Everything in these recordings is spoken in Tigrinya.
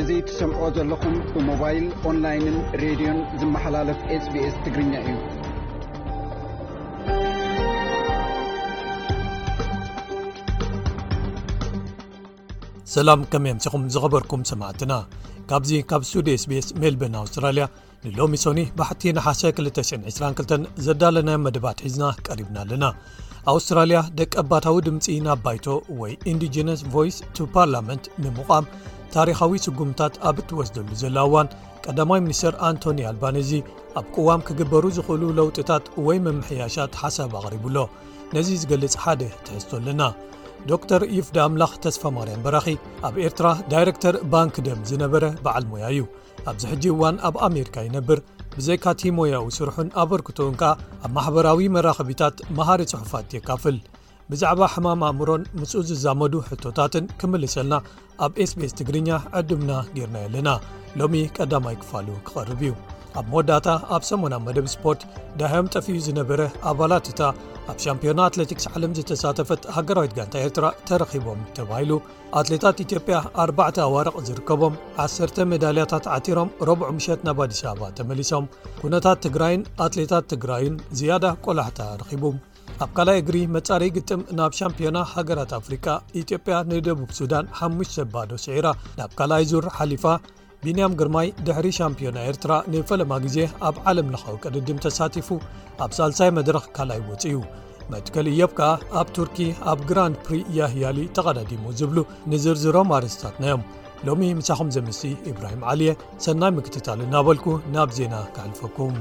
እዚ ትሰምዕዎ ዘለኹም ብሞባይል ኦንላይንን ሬድዮን ዝመሓላለፍ ስbስ ትግርኛ እዩ ሰላም ከመ ኣምስኹም ዝኸበርኩም ሰማዕትና ካብዚ ካብ ሱዲ ስቤስ ሜልበን ኣውስትራልያ ንሎሚ ሶኒ ባሕቲ ንሓሰ 222 ዘዳለናዮ መደባት ሒዝና ቀሪብና ኣለና ኣውስትራልያ ደቀ ባታዊ ድምፂ ናብ ባይቶ ወይ ኢንዲጀነስ ቮይስ ቱ ፓርላመንት ንምቛም ታሪኻዊ ስጉምታት ኣብ እትወስደሉ ዘለ ዋን ቀዳማይ ሚኒስተር ኣንቶኒ ኣልባነዚ ኣብ ቅዋም ክግበሩ ዝኽእሉ ለውጢታት ወይ ምምሕያሻት ሓሳብ ኣቕሪቡሎ ነዚ ዝገልጽ ሓደ ትሕዝቶ ኣለና ዶክተር ይፍዳ ኣምላኽ ተስፋ ማርያም በራኺ ኣብ ኤርትራ ዳይረክተር ባንክ ደም ዝነበረ በዓል ሞያ እዩ ኣብዚ ሕጂ እዋን ኣብ ኣሜሪካ ይነብር ብዘይካቲ ሞያዊ ስርሑን ኣበርክትኡን ከኣ ኣብ ማሕበራዊ መራኸቢታት መሃሪ ጽሑፋት የካፍል ብዛዕባ ሕማም ኣእምሮን ምስኡ ዝዛመዱ ሕቶታትን ክምልሰልና ኣብ ስቤስ ትግርኛ ዕዱምና ጌርና ኣለና ሎሚ ቀዳማይ ክፋሉ ክቐርብ እዩ ኣብ መወዳእታ ኣብ ሰሞና መደብ ስፖርት ዳህዮም ጠፍኡ ዝነበረ ኣባላት እታ ኣብ ሻምፕዮና ኣትለቲክስ ዓለም ዝተሳተፈት ሃገራዊት ጋንታ ኤርትራ ተረኺቦም ተባሂሉ ኣትሌታት ኢትዮጵያ ኣባዕተ ኣዋርቕ ዝርከቦም ዓሰርተ ሜዳልያታት ዓቲሮም ረብዑ ምሸት ናብ ኣዲስ ኣበባ ተመሊሶም ኩነታት ትግራይን ኣትሌታት ትግራይን ዝያዳ ቆላሕታ ረኺቡ ኣብ ካልኣይ እግሪ መፃረይ ግጥም ናብ ሻምፒዮና ሃገራት ኣፍሪቃ ኢትዮጵያ ንደቡብ ሱዳን ሓሙሽተ ባዶ ስዒራ ናብ ካልኣይ ዙር ሓሊፋ ቢንያም ግርማይ ድሕሪ ሻምፒዮና ኤርትራ ንፈለማ ግዜ ኣብ ዓለም ለኻዊ ቅድድም ተሳቲፉ ኣብ ሳልሳይ መድረኽ ካልይ ወፅ እዩ መትከል እዮብ ከኣ ኣብ ቱርኪ ኣብ ግራንድ ፕሪ ያህያሊ ተቐዳዲሙ ዝብሉ ንዝርዝሮም ኣርስታትና እዮም ሎሚ ምሳኹም ዘምሲ ኢብራሂም ዓሊየ ሰናይ ምክትታል እናበልኩ ናብ ዜና ክሕልፈኩም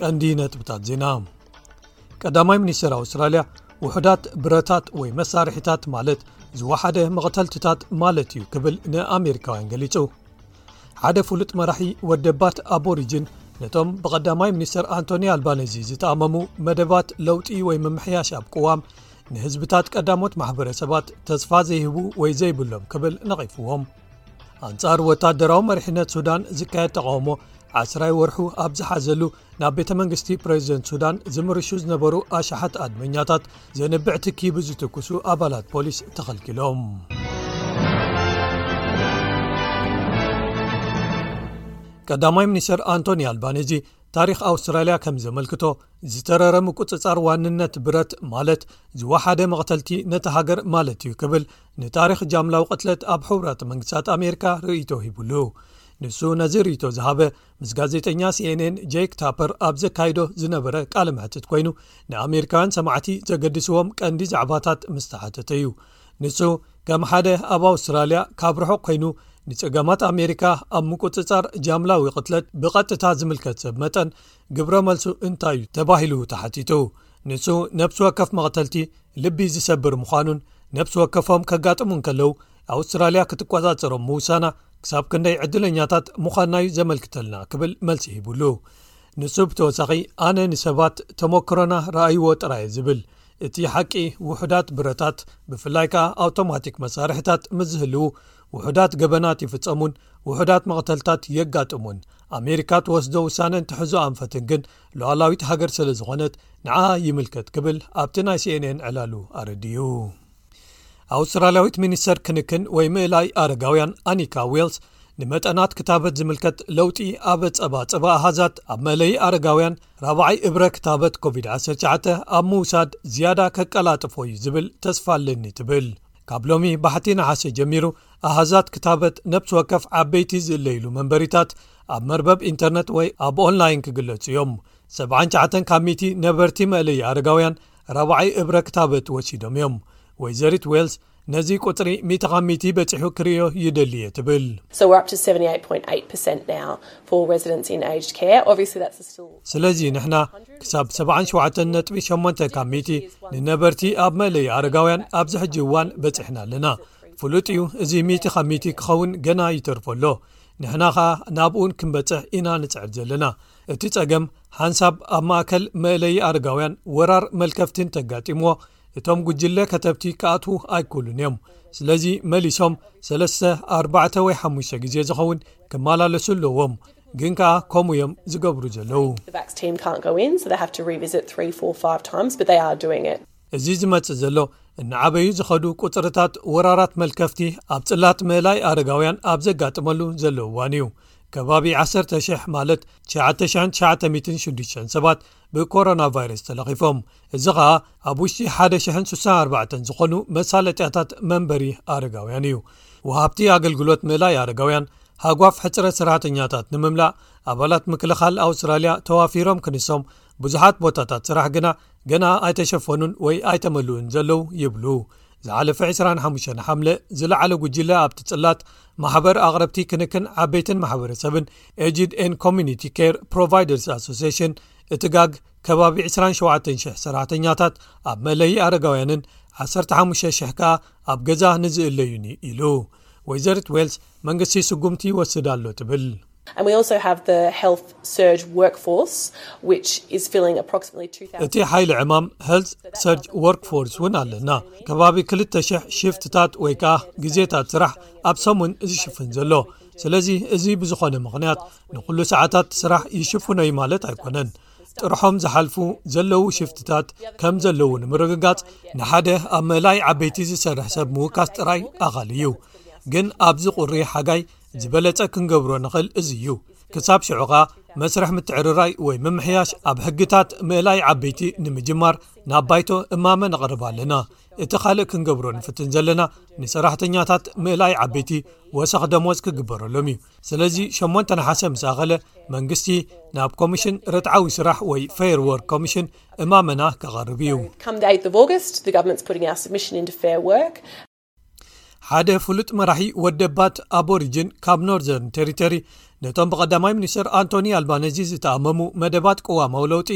ቀንዲ ነጥብታት ዜና ቀዳማይ ሚኒስተር ኣውስትራልያ ውሑዳት ብረታት ወይ መሳርሒታት ማለት ዝወሓደ መቕተልትታት ማለት እዩ ክብል ንኣሜሪካውያን ገሊጹ ሓደ ፍሉጥ መራሒ ወደባት ኣቦሪጅን ነቶም ብቐዳማይ ሚኒስተር ኣንቶኒ ኣልባነዚ ዝተኣመሙ መደባት ለውጢ ወይ ምምሕያሽ ኣብ ቅዋም ንህዝብታት ቀዳሞት ማሕበረሰባት ተስፋ ዘይህቡ ወይ ዘይብሎም ክብል ነቒፍዎም ኣንጻር ወታደራዊ መሪሕነት ሱዳን ዝካየድ ተቓውሞ ዓስራይ ወርሑ ኣብ ዝሓዘሉ ናብ ቤተ መንግስቲ ፕሬዚደንት ሱዳን ዝምርሹ ዝነበሩ ኣሽሓት ኣድመኛታት ዘንብዕ ትኪ ብዝትኩሱ ኣባላት ፖሊስ ተኸልኪሎም ቀዳማይ ሚኒስትር ኣንቶኒ ኣልባንዚ ታሪክ ኣውስትራልያ ከም ዘመልክቶ ዝተረረ ምቁፅፃር ዋንነት ብረት ማለት ዝወሓደ መቕተልቲ ነቲ ሃገር ማለት እዩ ክብል ንታሪክ ጃምላዊ ቅትለት ኣብ ሕቡራት መንግስታት ኣሜሪካ ርእቶ ሂብሉ ንሱ ነዚ ርእቶ ዝሃበ ምስ ጋዜጠኛ ሲንን ጀክ ታፐር ኣብ ዘካይዶ ዝነበረ ቃል ምሕትት ኮይኑ ንኣሜሪካውያን ሰማዕቲ ዘገድስዎም ቀንዲ ዛዕባታት ምስ ተሓተተ እዩ ንሱ ከም ሓደ ኣብ ኣውስትራልያ ካብ ርሑቕ ኮይኑ ንፀገማት ኣሜሪካ ኣብ ምቁፅፃር ጃምላዊ ቅትለት ብቐጥታ ዝምልከት ሰብ መጠን ግብረ መልሱ እንታይ እዩ ተባሂሉ ተሓቲቱ ንሱ ነብሲ ወከፍ መቕተልቲ ልቢ ዝሰብር ምዃኑን ነብሲ ወከፎም ከጋጥሙ እንከለዉ ኣውስትራልያ ክትቆጻጸሮም ምውሳና ክሳብ ክንደይ ዕድለኛታት ምዃንናዩ ዘመልክተልና ክብል መልሲ ሂብሉ ንሱ ብተወሳኺ ኣነ ንሰባት ተመክሮና ረኣይዎ ጥራየ ዝብል እቲ ሓቂ ውሑዳት ብረታት ብፍላይ ከኣ ኣውቶማቲክ መሳርሕታት ምስ ዝህልው ውሑዳት ገበናት ይፍጸሙን ውሑዳት መቕተልታት የጋጥሙን ኣሜሪካ ትወስዶ ውሳነን ትሕዞ ኣንፈትን ግን ሉዓላዊት ሃገር ስለ ዝኾነት ንዓ ይምልከት ክብል ኣብቲ ናይ ሲኤንኤን ዕላሉ ኣረድዩ ኣውስትራልያዊት ሚኒስተር ክንክን ወይ ምእላይ ኣረጋውያን ኣኒካ ዌልስ ንመጠናት ክታበት ዝምልከት ለውጢ ኣብ ጸባ ጸባ ኣሃዛት ኣብ መለዪ ኣረጋውያን ራብዓይ እብረ ክታበት ኮቪድ-19 ኣብ ምውሳድ ዝያዳ ከቀላጥፎ እዩ ዝብል ተስፋ ኣለኒ ትብል ካብ ሎሚ ባሕቲ ንሓሰ ጀሚሩ ኣሃዛት ክታበት ነብሲ ወከፍ ዓበይቲ ዝእለይሉ መንበሪታት ኣብ መርበብ ኢንተርነት ወይ ኣብ ኦንላይን ክግለጹ እዮም 79 ካብ ሚቲ ነበርቲ መእለይ ኣረጋውያን ራብዓይ እብረ ክታበት ወሲዶም እዮም ወይዘሪት ዌልስ ነዚ ቁፅሪ ሚቲ ካብ ሚቲ በፂሑ ክርእዮ ይደሊ እየ ትብል ስለዚ ንሕና ክሳብ 77.8 ካብ ሚቲ ንነበርቲ ኣብ መእለዪ ኣረጋውያን ኣብዚ ሕጂ እዋን በጺሕና ኣለና ፍሉጥ እዩ እዚ ሚቲ ካብ ሚቲ ክኸውን ገና ይተርፎ ኣሎ ንሕና ኸኣ ናብኡን ክንበጽሕ ኢና ንጽዕድ ዘለና እቲ ጸገም ሓንሳብ ኣብ ማእከል መእለዪ ኣረጋውያን ወራር መልከፍቲን ተጋጢምዎ እቶም ጉጅለ ከተብቲ ክኣትዉ ኣይክእሉን እዮም ስለዚ መሊሶም ሰለስተ ኣርባዕተ ወይ ሓሙሽተ ግዜ ዝኸውን ክመላለሱ ኣለዎም ግን ከኣ ከምኡ እዮም ዝገብሩ ዘለዉ እዚ ዝመጽእ ዘሎ እንዓበዩ ዝኸዱ ቁጽርታት ወራራት መልከፍቲ ኣብ ጽላት ምእላይ ኣረጋውያን ኣብ ዘጋጥመሉ ዘለዉ እዋን እዩ ከባቢ 1,00 ማለት 99,600 ሰባት ብኮሮና ቫይረስ ተለኺፎም እዚ ኸኣ ኣብ ውሽጢ ሓደ ሽሕን ስሳን ኣርባዕተን ዝኾኑ መሳለጥያታት መንበሪ ኣረጋውያን እዩ ወሃብቲ ኣገልግሎት ምእላይ ኣረጋውያን ሃጓፍ ሕፅረት ስራሕተኛታት ንምምላእ ኣባላት ምክልኻል ኣውስትራልያ ተዋፊሮም ክንሶም ብዙሓት ቦታታት ስራሕ ግና ገና ኣይተሸፈኑን ወይ ኣይተመልኡን ዘለዉ ይብሉ ዝሓለፈ 25 ሓምለ ዝለዓለ ጉጅለ ኣብቲ ጽላት ማሕበር ኣቕረብቲ ክንክን ዓበይትን ማሕበረሰብን ኤጅድ ን ኮሚኒቲ ር ፕሮቫይደርስ ኣሶስሽን እቲ ጋግ ከባቢ 27,000 ሰራሕተኛታት ኣብ መለይ ኣረጋውያንን 15,000 ከኣ ኣብ ገዛ ንዝእለዩን እዩ ኢሉ ወይዘሪት ዌልስ መንግስቲ ስጉምቲ ይወስድ ኣሎ ትብል እቲ ሓይሊ ዕማም ሄልት ሰርጅ ወርክ ፎርስ እውን ኣለና ከባቢ 2,00 ሽፍትታት ወይ ከኣ ግዜታት ስራሕ ኣብ ሰሙን ዝሽፍን ዘሎ ስለዚ እዚ ብዝኾነ ምኽንያት ንዅሉ ሰዓታት ስራሕ ይሽፍኖ'ዩ ማለት ኣይኰነን። ጥርሖም ዝሓልፉ ዘለዉ ሽፍትታት ከም ዘለዉ ንምርግጋጽ ንሓደ ኣብ መላኢ ዓበይቲ ዝሰርሕ ሰብ ምውካስ ጥራይ ኣኻሊ እዩ። ግን ኣብዚ ቍሪ ሓጋይ ዝበለጸ ክንገብሮ ንኽእል እዚ እዩ። ክሳብ ሽዑ ኸኣ መስርሕ ምትዕርራይ ወይ ምምሕያሽ ኣብ ሕግታት መላኢ ዓበይቲ ንምጅማር ናብ ባይቶ እማመ ነቕርብ ኣለና። እቲ ኻልእ ክንገብሮ ንፍትን ዘለና ንሰራሕተኛታት መላኢ ዓበይቲ ወሰኽ ደሞዝ ክግበረሎም እዩ። ስለዚ ሸሞንተ ነሓሰ ምስ ኣኸለ መንግስቲ ናብ ኮሚሽን ርትዓዊ ስራሕ ወይ ፌር ዎርክ ኮሚሽን እማመና ከቐርብ እዩ። ሓደ ፍሉጥ መራሒ ወደባት ኣቦሪጅን ካብ ኖርዘርን ቴሪተሪ ነቶም ብቐዳማይ ሚኒስትር ኣንቶኒ ኣልባነዚ ዝተኣመሙ መደባት ቅዋማዊ ለውጢ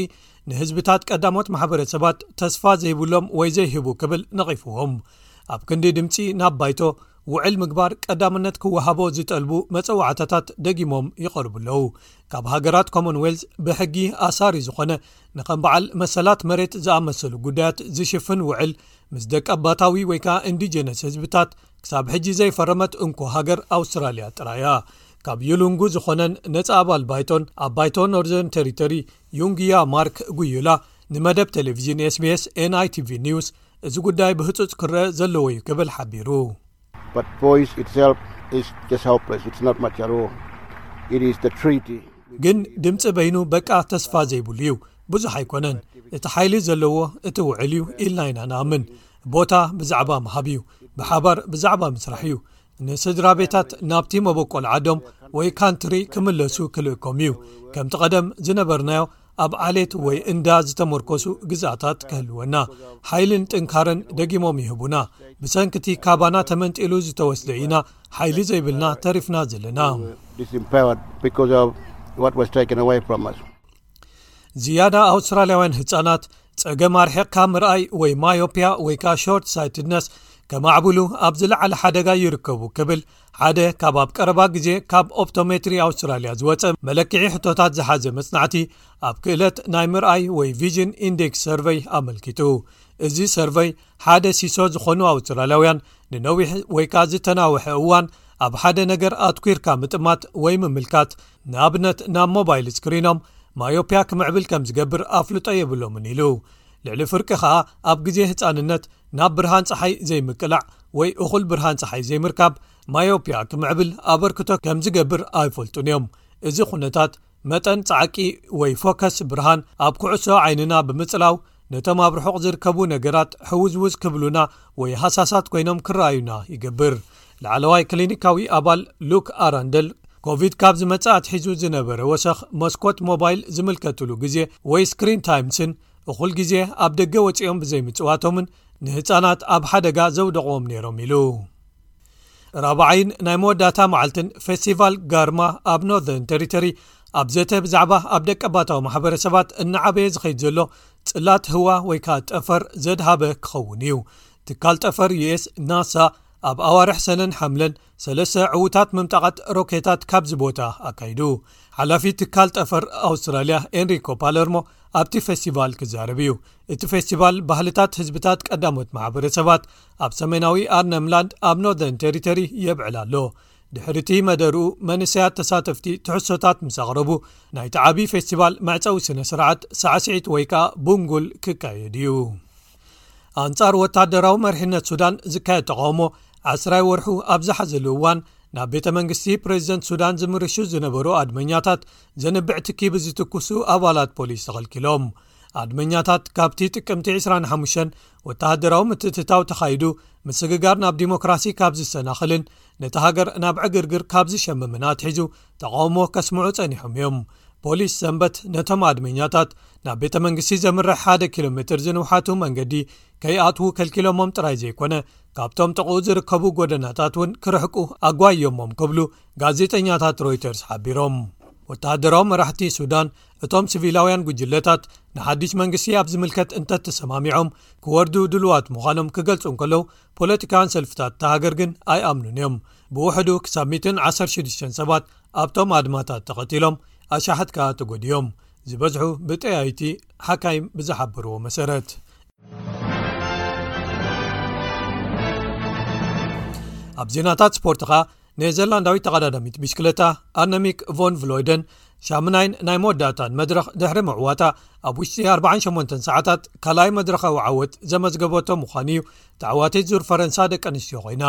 ንህዝብታት ቀዳሞት ማሕበረሰባት ተስፋ ዘይብሎም ወይ ዘይህቡ ክብል ነቒፍዎም ኣብ ክንዲ ድምፂ ናብ ባይቶ ውዕል ምግባር ቀዳምነት ክወሃቦ ዝጠልቡ መጸዋዕታታት ደጊሞም ይቐርቡ ኣለዉ። ካብ ሃገራት ኮሞን ዌልዝ ብሕጊ ኣሳሪ ዝኾነ ንከም በዓል መሰላት መሬት ዝኣመሰሉ ጉዳያት ዝሽፍን ውዕል ምስ ደቀባታዊ ወይ ከኣ ኢንዲጀነስ ህዝብታት ክሳብ ሕጂ ዘይፈረመት እንኮ ሃገር ኣውስትራልያ ጥራይ እያ። ካብ ዩሉንጉ ዝኾነን ነጻ ኣባል ባይቶን ኣብ ባይቶ ኖርዘርን ተሪቶሪ፣ ዩንግያ ማርክ ጉዩላ ንመደብ ቴሌቭዥን ኤስቤስ ኤንይቲቪ ኒውስ እዚ ጉዳይ ብህፁፅ ክረአ ዘለዎ እዩ ክብል ሓቢሩ። ግን ድምፂ በይኑ በቃ ተስፋ ዘይብሉ እዩ ብዙሕ ኣይኮነን እቲ ሓይሊ ዘለዎ እቲ ውዕል እዩ ኢልና ኢና ንኣምን ቦታ ብዛዕባ ምሃብ እዩ ብሓባር ብዛዕባ ምስራሕ እዩ ንስድራ ቤታት ናብቲ መበቆል ዓዶም ወይ ካንትሪ ክምለሱ ክልእኮም እዩ ከምቲ ቀደም ዝነበርናዮ ኣብ ዓሌት ወይ እንዳ ዝተመርኮሱ ግዛእታት ክህልወና ሓይልን ጥንካረን ደጊሞም ይህቡና ብሰንኪቲ ካባና ተመንጢሉ ዝተወስደ ኢና ሓይሊ ዘይብልና ተሪፍና ዘለና ዝያዳ ኣውስትራልያውያን ህፃናት ፀገም ኣርሒቕካ ምርኣይ ወይ ማዮፒያ ወይ ከዓ ሾርት ሳይትድነስ ከማዕብሉ ኣብ ዝለዓለ ሓደጋ ይርከቡ ክብል ሓደ ካብ ኣብ ቀረባ ግዜ ካብ ኦፕቶሜትሪ ኣውስትራልያ ዝወፀ መለክዒ ሕቶታት ዝሓዘ መፅናዕቲ ኣብ ክእለት ናይ ምርኣይ ወይ ቪዥን ኢንዴክስ ሰርቨይ ኣመልኪቱ እዚ ሰርቨይ ሓደ ሲሶ ዝኾኑ ኣውስትራልያውያን ንነዊሕ ወይ ከኣ ዝተናውሐ እዋን ኣብ ሓደ ነገር ኣትኲርካ ምጥማት ወይ ምምልካት ንኣብነት ናብ ሞባይል ስክሪኖም ማዮፕያ ክምዕብል ከም ዝገብር ኣፍልጦ የብሎምን ኢሉ ልዕሊ ፍርቂ ከኣ ኣብ ግዜ ህፃንነት ናብ ብርሃን ፀሓይ ዘይምቅላዕ ወይ እኹል ብርሃን ፀሓይ ዘይምርካብ ማዮፕያ ክምዕብል ኣበርክቶ ከም ዝገብር ኣይፈልጡን እዮም እዚ ኩነታት መጠን ጻዕቂ ወይ ፎከስ ብርሃን ኣብ ኩዕሶ ዓይንና ብምጽላው ነቶም ኣብ ርሑቕ ዝርከቡ ነገራት ሕውዝውዝ ክብሉና ወይ ሃሳሳት ኮይኖም ክረኣዩና ይገብር። ላዕለዋይ ክሊኒካዊ ኣባል ሉክ ኣራንደል ኮቪድ ካብ ዝመጽእ ኣትሒዙ ዝነበረ ወሰኽ መስኮት ሞባይል ዝምልከትሉ ግዜ ወይ ስክሪን ታይምስን እኹል ግዜ ኣብ ደገ ወጺኦም ብዘይምጽዋቶምን ንህጻናት ኣብ ሓደጋ ዘውደቕዎም ነይሮም ኢሉ። ራብዓይን ናይ መወዳእታ መዓልትን ፈስቲቫል ጋርማ ኣብ ኖርዘርን ተሪተሪ ኣብ ዘተ ብዛዕባ ኣብ ደቀባታዊ ማሕበረሰባት እናዓበየ ዝኸይድ ዘሎ ጽላት ህዋ ወይ ከኣ ጠፈር ዘድሃበ ክኸውን እዩ ትካል ጠፈር ዩስ ናሳ ኣብ ኣዋርሕ ሰነን ሓምለን ሰለስተ ዕዉታት ምምጣቓት ሮኬታት ካብዚ ቦታ ኣካይዱ ሓላፊ ትካል ጠፈር ኣውስትራልያ ኤንሪኮ ፓለርሞ ኣብቲ ፈስቲቫል ክዛረብ እዩ እቲ ፈስቲቫል ባህልታት ህዝብታት ቀዳሞት ማሕበረሰባት ኣብ ሰሜናዊ ኣርነምላንድ ኣብ ኖርዘርን ቴሪተሪ የብዕል ኣሎ ድሕሪቲ መደርኡ መንሰያት ተሳተፍቲ ትሕሶታት ምስ ኣቕረቡ ናይቲ ዓብዪ ፌስቲቫል መዕፀዊ ስነ ስርዓት ሳዕስዒት ወይ ከኣ ቡንጉል ክካየድ እዩ ኣንጻር ወታደራዊ መርሒነት ሱዳን ዝካየድ ተቃውሞ ዓስራይ ወርሑ ኣብ ዝሓዘሉ እዋን ናብ ቤተ መንግስቲ ፕሬዚደንት ሱዳን ዝምርሹ ዝነበሩ ኣድመኛታት ዘንብዕ ትኪ ብዝትኩሱ ኣባላት ፖሊስ ተኸልኪሎም ኣድመኛታት ካብቲ ጥቅምቲ 25 ወተሃደራዊ ምትእትታው ተኻይዱ ምስግጋር ናብ ዲሞክራሲ ካብ ዝሰናኽልን ነቲ ሃገር ናብ ዕግርግር ካብ ዝሸምምን ኣትሒዙ ተቓውሞ ከስምዑ ጸኒሖም እዮም ፖሊስ ሰንበት ነቶም ኣድመኛታት ናብ ቤተ መንግስቲ ዘምርሕ ሓደ ኪሎ ሜትር ዝንውሓቱ መንገዲ ከይኣትዉ ከልኪሎሞም ጥራይ ዘይኮነ ካብቶም ጥቕኡ ዝርከቡ ጎደናታት እውን ክርሕቁ ኣጓዮሞም ክብሉ ጋዜጠኛታት ሮይተርስ ሓቢሮም ወተሃደራዊ መራሕቲ ሱዳን እቶም ስቪላውያን ጉጅለታት ንሓድሽ መንግስቲ ኣብ ዝምልከት እንተተሰማሚዖም ክወርዱ ድልዋት ምዃኖም ክገልጹ እንከለዉ ፖለቲካውያን ሰልፍታት እተሃገር ግን ኣይኣምኑን እዮም ብውሕዱ ክሳብ 116 ሰባት ኣብቶም ኣድማታት ተቐቲሎም ኣሻሓት ከኣ ተጎድዮም ዝበዝሑ ብጠያይቲ ሓካይም ብዝሓበርዎ መሰረት ኣብ ዜናታት ስፖርት ኸኣ ኔዘርላንዳዊት ተቐዳዳሚት ብሽክለታ ኣነሚክ ቮን ቭሎይደን ሻሙናይን ናይ መወዳእታን መድረኽ ድሕሪ ምዕዋታ ኣብ ውሽጢ 48 ሰዓታት ካልኣይ መድረኻዊ ዓወት ዘመዝገበቶ ምዃኑ እዩ ተዕዋቲት ዙር ፈረንሳ ደቂ ኣንስትዮ ኮይና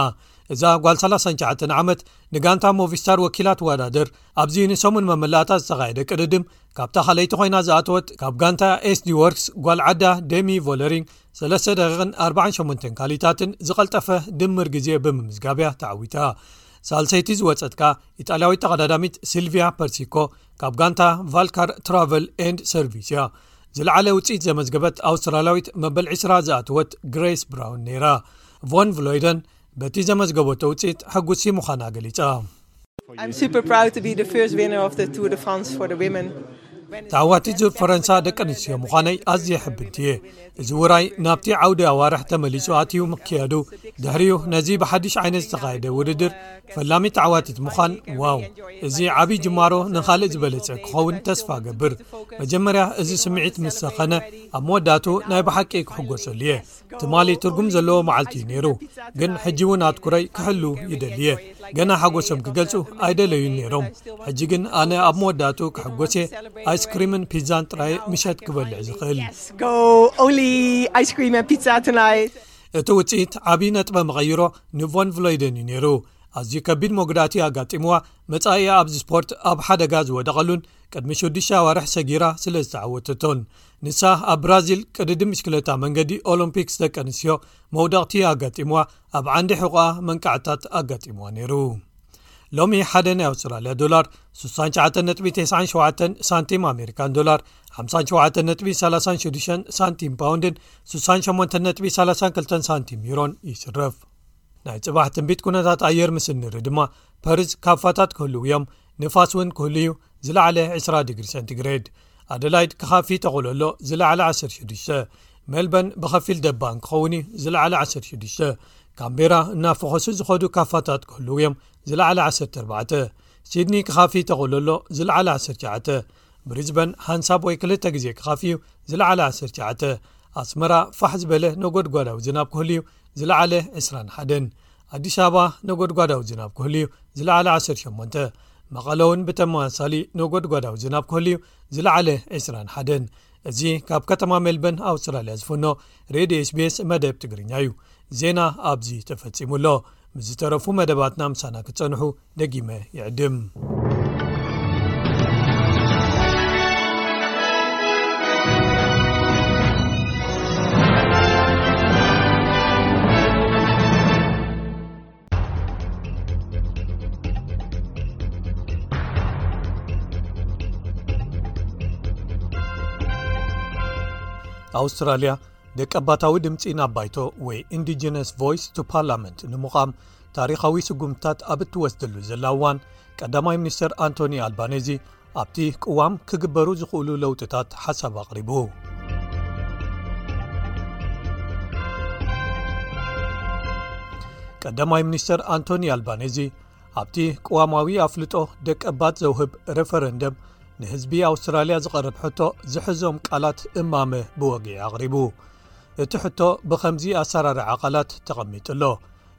እዛ ጓል 39 ዓመት ንጋንታ ሞቪስታር ወኪላ ትወዳድር ኣብዚ ንሰሙን መመላእታ ዝተኻየደ ቅድድም ካብታ ካለይቲ ኮይና ዝኣተወት ካብ ጋንታ ኤስዲ ወርክስ ጓል ዓዳ ደሚ ቮለሪንግ ሰለስተ ደቂቕን ኣርባዓን ሸሞንተን ካሊታትን ዝቐልጠፈ ድምር ግዜ ብምምዝጋብያ ተዓዊታ ሳልሰይቲ ዝወፀት ከኣ ኢጣልያዊት ተቐዳዳሚት ሲልቪያ ፐርሲኮ ካብ ጋንታ ቫልካር ትራቨል ኤንድ ሰርቪስ እያ ዝለዓለ ውፅኢት ዘመዝገበት ኣውስትራላያዊት መበል 2ስራ ዝኣተወት ግሬስ ብራውን ነይራ ቮን ቭሎይደን በቲ ዘመዝገቦ ተውፅኢት ሕጉስቲ ምዃና ገሊፃ። ተዓዋቲት ዙር ፈረንሳ ደቂ ኣንስትዮ ምዃነይ ኣዝየ የሕብንት እየ። እዚ ውራይ ናብቲ ዓውዲ ኣዋርሕ ተመሊሱ ኣትዩ ምክያዱ፣ ድሕሪኡ ነዚ ብሓድሽ ዓይነት ዝተኻየደ ውድድር ፈላሚት ተዓዋቲት ምዃን፣ ዋው! እዚ ዓብዪ ጅማሮ ንኻልእ ዝበለፀ ክኸውን ተስፋ እገብር። መጀመርያ እዚ ስምዒት ምስ ሰኸነ፣ ኣብ መወዳእትኡ ናይ ብሓቂ ክሕጎሰሉ እየ። ትማሊ ትርጉም ዘለዎ መዓልቲ እዩ ነይሩ ግን ሕጂ እውን ኣትኩረይ ክሕሉ ይደልየ ገና ሓጎሶም ክገልፁ ኣይደለዩን ነይሮም ሕጂ ግን ኣነ ኣብ መወዳእቱ ክሕጎስ እየ ኣይስክሪምን ፒዛን ጥራይ ምሸት ክበልዕ ዝኽእል እቲ ውፅኢት ዓብዪ ነጥበ መቐይሮ ንቮን ቭሎይደን እዩ ነይሩ ኣዝዩ ከቢድ መጉዳእቲ ኣጋጢምዋ መጻኢኣ ኣብዚ ስፖርት ኣብ ሓደጋ ዝወደቐሉን ቅድሚ ሽዱሽተ ኣዋርሕ ሰጊራ ስለ ዝተዓወተቶን ንሳ ኣብ ብራዚል ቅድድም ብሽክለታ መንገዲ ኦሎምፒክስ ደቂ ኣንስትዮ መውደቕቲ ኣጋጢምዋ ኣብ ዓንዲ ሕቑኣ መንቃዕታት ኣጋጢምዋ ነይሩ ሎሚ ሓደ ናይ ኣውስትራልያ ዶላር 69ጥ97 ሳንቲም ኣሜሪካን ዶላር 57ጥ36 ሳንቲም ፓውንድን 68ጥ32 ሳንቲም ዩሮን ይስርፍ ናይ ፅባሕ ትንቢት ኩነታት ኣየር ምስ ንሪ ድማ ፐርዝ ካፋታት ክህልው እዮም ንፋስ እውን ክህሉ እዩ ዝለዓለ 20 ዲግሪ ሰንቲግሬድ ኣደላይድ ክካፊ ተኽእሎ ኣሎ ዝለዓለ 16 ሜልበን ብኸፊል ደባን ክኸውን እዩ ዝለዓለ 16 ካምቤራ እና ፈኸሱ ዝኸዱ ካፋታት ክህልው እዮም ዝለዓለ 14 ሲድኒ ክካፊ ተኽእሎ ኣሎ ዝለዓለ 19 ብሪዝበን ሓንሳብ ወይ ክልተ ግዜ ክካፊ እዩ ዝለዓለ 19 ኣስመራ ፋሕ ዝበለ ነጎድጓዳዊ ዝናብ ክህሉ እዩ ዝለዓለ 21 ኣዲስ ኣበባ ነጎድጓዳዊ ዝናብ ክህሉዩ ዝለዓለ 18 መቐለውን ብተመሳሳሊ ነጎድጓዳዊ ዝናብ ክህሉዩ ዝለዓለ 21 እዚ ካብ ከተማ ሜልበን ኣውስትራልያ ዝፍኖ ሬድዮ ስቤስ መደብ ትግርኛ እዩ ዜና ኣብዚ ተፈጺሙ ኣሎ ምስ ዝተረፉ መደባትና ምሳና ክጸንሑ ደጊመ ይዕድም ኣውስትራልያ ደቀባታዊ ድምፂ ናብ ባይቶ ወይ ኢንዲጀነስ ቮይስ ቱ ፓርላመንት ንምቛም ታሪኻዊ ስጉምትታት ኣብ እትወስደሉ ዘላ እዋን ቀዳማይ ሚኒስተር ኣንቶኒ ኣልባነዚ ኣብቲ ቅዋም ክግበሩ ዝኽእሉ ለውጥታት ሓሳብ ኣቕሪቡ ቀዳማይ ሚኒስተር ኣንቶኒ ኣልባነዚ ኣብቲ ቅዋማዊ ኣፍልጦ ደቀባት ዘውህብ ረፈረንደም ንህዝቢ ኣውስትራልያ ዝቐርብ ሕቶ ዝሕዞም ቃላት እማመ ብወግዒ ኣቕሪቡ እቲ ሕቶ ብኸምዚ ኣሰራርዓ ቓላት ተቐሚጡ ኣሎ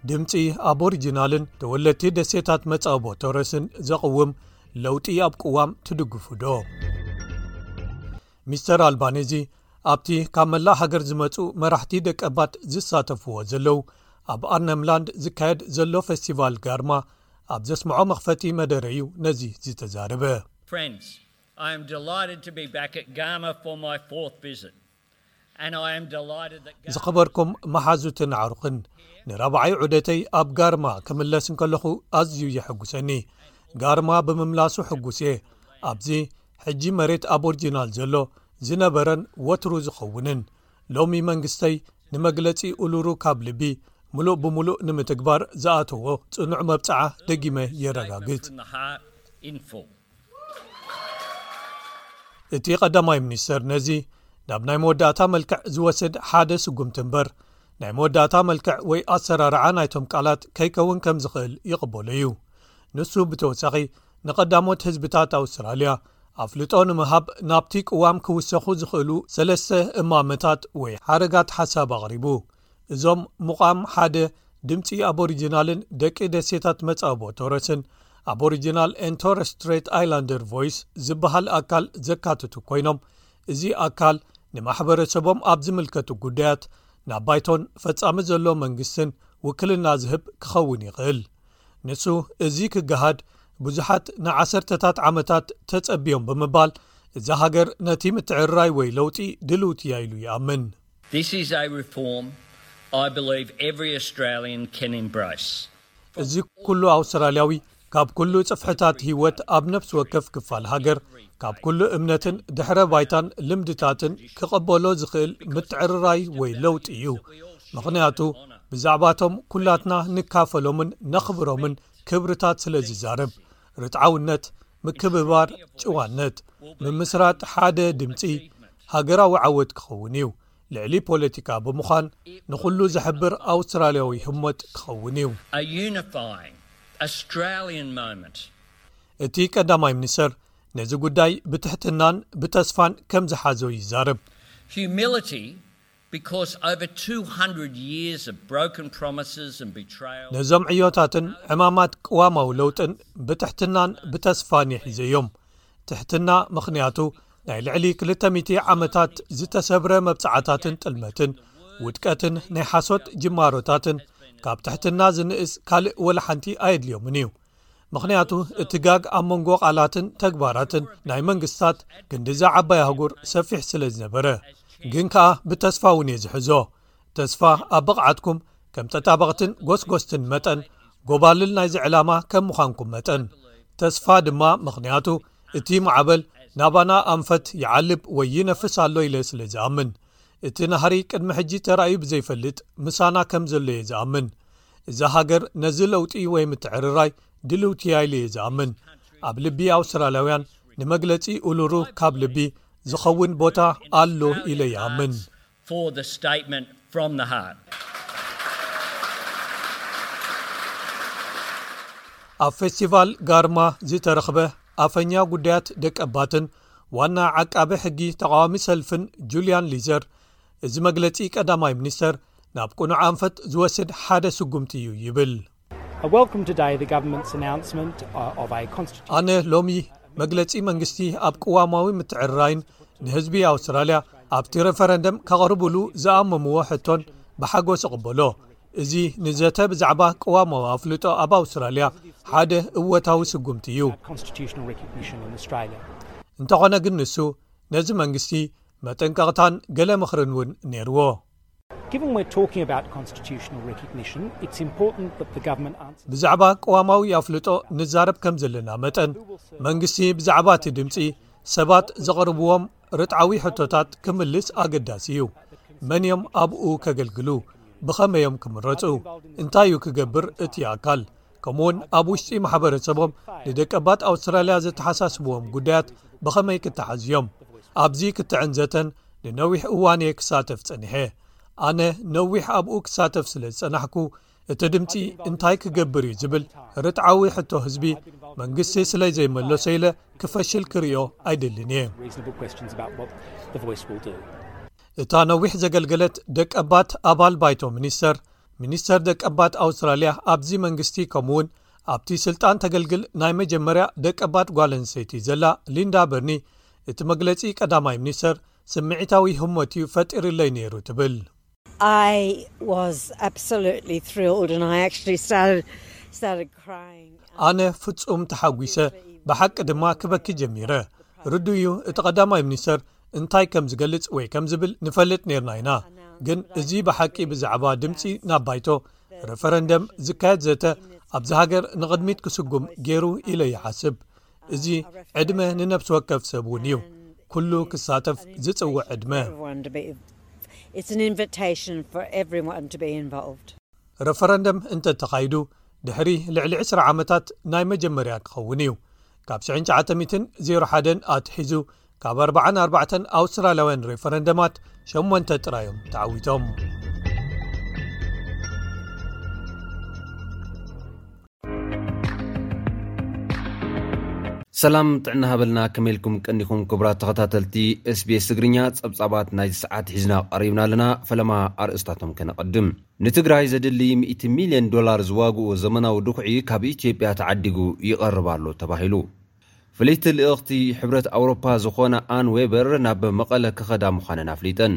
ድምፂ ኣብ ኦሪጅናልን ተወለቲ ደሴታት መፃቦ ቶረስን ዘቕውም ለውጢ ኣብ ቅዋም ትድግፉ ዶ ሚስተር ኣልባነዚ ኣብቲ ካብ መላእ ሃገር ዝመፁ መራሕቲ ደቀባት ዝሳተፍዎ ዘለዉ ኣብ ኣርነምላንድ ዝካየድ ዘሎ ፈስቲቫል ጋርማ ኣብ ዘስምዖ መኽፈቲ መደረ እዩ ነዚ ዝተዛረበ ዝኸበርኩም መሓዙትን ኣዕሩኽን ንራብዓይ ዑደተይ ኣብ ጋርማ ክምለስ እንከለኹ ኣዝዩ የሐጕሰኒ ጋርማ ብምምላሱ ሕጉስ እየ ኣብዚ ሕጂ መሬት ኣብ ኦርጅናል ዘሎ ዝነበረን ወትሩ ዝኸውንን ሎሚ መንግስተይ ንመግለጺ ኡሉሩ ካብ ልቢ ምሉእ ብምሉእ ንምትግባር ዝኣተዎ ጽኑዕ መብጽዓ ደጊመ የረጋግጽ እቲ ቀዳማይ ሚኒስተር ነዚ ናብ ናይ መወዳእታ መልክዕ ዝወስድ ሓደ ስጕምቲ እምበር ናይ መወዳእታ መልክዕ ወይ ኣሰራርዓ ናይቶም ቃላት ከይከውን ከም ዝኽእል ይቕበሎ እዩ ንሱ ብተወሳኺ ንቐዳሞት ህዝብታት ኣውስትራልያ ኣፍልጦ ንምሃብ ናብቲ ቅዋም ክውሰኹ ዝኽእሉ ሰለስተ እማመታት ወይ ሓረጋት ሓሳብ ኣቕሪቡ እዞም ምቛም ሓደ ድምፂ ኣቦሪጅናልን ደቂ ደሴታት መፃእቦ ቶረስን ኣቦሪጅናል ን ቶረስትሬት ኣይላንደር ቮይስ ዝበሃል ኣካል ዘካትቱ ኮይኖም እዚ ኣካል ንማሕበረሰቦም ኣብ ዝምልከቱ ጉዳያት ናብ ባይቶን ፈፃሚ ዘሎ መንግስትን ውክልና ዝህብ ክኸውን ይኽእል ንሱ እዚ ክገሃድ ብዙሓት ንዓሰርተታት ዓመታት ተፀቢዮም ብምባል እዛ ሃገር ነቲ ምትዕርራይ ወይ ለውጢ ድልውቲ እያ ኢሉ ይኣምን This is a reform I believe every Australian can embrace. እዚ ኩሉ ኣውስትራልያዊ ካብ ኩሉ ጽፍሕታት ህይወት ኣብ ነፍሲ ወከፍ ክፋል ሃገር ካብ ኩሉ እምነትን ድሕረ ባይታን ልምድታትን ክቐበሎ ዝኽእል ምትዕርራይ ወይ ለውጢ እዩ ምኽንያቱ ብዛዕባቶም ኩላትና ንካፈሎምን ነኽብሮምን ክብርታት ስለ ዝዛረብ ርትዓውነት ምክብባር ጭዋነት ምምስራት ሓደ ድምፂ ሃገራዊ ዓወት ክኸውን እዩ ልዕሊ ፖለቲካ ብምዃን ንኹሉ ዘሕብር ኣውስትራልያዊ ህሞት ክኸውን እዩ። እቲ ቀዳማይ ሚኒስተር ነዚ ጉዳይ ብትሕትናን ብተስፋን ከም ዝሓዞ ይዛረብ። because over two hundred years of broken promises and betrayal ነዞም ዕዮታትን ዕማማት ቅዋማዊ ለውጥን ብትሕትናን ብተስፋን የሒዘዮም ትሕትና ምኽንያቱ ናይ ልዕሊ ክልተ ሚእቲ ዓመታት ዝተሰብረ መብጻዓታትን ጥልመትን ውድቀትን ናይ ሓሶት ጅማሮታትን ካብ ትሕትና ዝንእስ ካልእ ወላ ሓንቲ ኣየድልዮምን እዩ ምኽንያቱ እቲ ጋግ ኣብ መንጎ ቃላትን ተግባራትን ናይ መንግስታት ክንዲ'ዛ ዓባይ ኣህጉር ሰፊሕ ስለ ዝነበረ። ግን ከኣ ብተስፋ'ውን እየ ዝሕዞ። ተስፋ ኣብ ብቕዓትኩም ከም ተጣበቕትን ጎስጎስትን መጠን ጎባልል ናይዚ ዕላማ ከም ምዃንኩም መጠን። ተስፋ ድማ ምኽንያቱ እቲ ማዕበል ናባና ኣንፈት ይዓልብ ወይ ይነፍስ ኣሎ ኢለ ስለ ዝኣምን። እቲ ናህሪ ቅድሚ ሕጂ ተራእዩ ብዘይፈልጥ ምሳና ከም ዘሎ እየ ዝኣምን። እዛ ሃገር ነዚ ለውጢ ወይ ምትዕርራይ ድልውቲያ ኢሉ እየ ዝኣምን ኣብ ልቢ ኣውስትራልያውያን ንመግለፂ ኡሉሩ ካብ ልቢ ዝኸውን ቦታ ኣሎ ኢለ ይኣምን ኣብ ፌስቲቫል ጋርማ ዝተረኽበ ኣፈኛ ጉዳያት ደቀባትን ዋና ዓቃቢ ሕጊ ተቃዋሚ ሰልፍን ጁልያን ሊዘር እዚ መግለጺ ቀዳማይ ሚኒስተር ናብ ቅኑዕ ኣንፈት ዝወስድ ሓደ ስጉምቲ እዩ ይብል። ኣነ ሎሚ መግለጺ መንግስቲ ኣብ ቅዋማዊ ምትዕርራይን ንህዝቢ ኣውስትራልያ ኣብቲ ረፈረንደም ከቕርብሉ ዝኣመምዎ ሕቶን ብሓጎስ እቕበሎ። እዚ ንዘተ ብዛዕባ ቅዋማዊ ኣፍልጦ ኣብ ኣውስትራልያ ሓደ እወታዊ ስጉምቲ እዩ። እንተኾነ ግን ንሱ ነዚ መንግስቲ መጠንቀቕታን ገለ ምኽርን እውን ነይርዎ። ብዛዕባ ቅዋማዊ ኣፍልጦ ንዛረብ ከም ዘለና መጠን፣ መንግስቲ ብዛዕባ እቲ ድምጺ ሰባት ዘቕርብዎም ርትዓዊ ሕቶታት ክምልስ ኣገዳሲ እዩ። መን እዮም ኣብኡ ከገልግሉ? ብኸመይ እዮም ክምረጹ? እንታይ እዩ ክገብር እቲ ኣካል? ከምኡውን ኣብ ውሽጢ ማሕበረሰቦም ንደቀባት ኣውስትራልያ ዘተሓሳስብዎም ጉዳያት ብኸመይ ክተሓዙ እዮም ኣብዚ ክትዕን ዘተን ንነዊሕ እዋን እየ ክሳተፍ ጸኒሐ ኣነ ነዊሕ ኣብኡ ክሳተፍ ስለ ዝጸናሕኩ እቲ ድምፂ እንታይ ክገብር እዩ ዝብል ርትዓዊ ሕቶ ህዝቢ መንግስቲ ስለ ዘይመለሶ ኢለ ክፈሽል ክርዮ ኣይደልን እየ እታ ነዊሕ ዘገልገለት ደቀባት ኣባል ባይቶ ሚኒስተር ሚኒስተር ደቀባት ኣውስትራልያ ኣብዚ መንግስቲ ከምኡ ውን ኣብቲ ስልጣን ተገልግል ናይ መጀመርያ ደቀባት ጓለንሰይቲ ዘላ ሊንዳ በርኒ እቲ መግለጺ ቀዳማይ ሚኒስተር ስምዒታዊ ህሞት እዩ ፈጢርለይ ነይሩ ትብል። ኣነ ፍጹም ተሓጒሰ ብሓቂ ድማ ክበኪ ጀሚረ። ርዱእ'ዩ እቲ ቀዳማይ ሚኒስተር እንታይ ከም ዝገልጽ ወይ ከም ዝብል ንፈልጥ ነርና ኢና ግን እዚ ብሓቂ ብዛዕባ ድምፂ ናብ ባይቶ ረፈረንደም ዝካየድ ዘተ ኣብዚ ሃገር ንቕድሚት ክስጉም ገይሩ ኢለ ይሓስብ እዚ ዕድመ ንነብሲ ወከፍ ሰብ እውን እዩ ኩሉ ክሳተፍ ዝጽውዕ ዕድመ ረፈረንደም እንተ ተኻይዱ ድሕሪ ልዕሊ 20 ዓመታት ናይ መጀመርያ ክኸውን እዩ ካብ 9ሸ001 ኣትሒዙ ካብ ኣርባዓን ኣርባዕተን ኣውስትራልያውያን ሬፈረንደማት ሸሞንተ ጥራይ እዮም ተዓዊቶም ሰላም ጥዕና ሃበልና ከመልኩም ቀኒኹም ክቡራት ተኸታተልቲ ስቤስ ትግርኛ ጸብጻባት ናይ ዝሰዓት ሒዝና ቀሪብና ኣለና ፈለማ ኣርእስታቶም ከነቐድም ንትግራይ ዘድሊ 100 ሚልዮን ዶላር ዝዋግኡ ዘመናዊ ድኹዒ ካብ ኢትዮጵያ ተዓዲጉ ይቐርብ ኣሎ ተባሂሉ ፍልይቲ ልእኽቲ ሕብረት ኣውሮፓ ዝኾና ኣን ዌበር ናብ መቐለ ክኸዳ ምዃነን ኣፍሊጠን።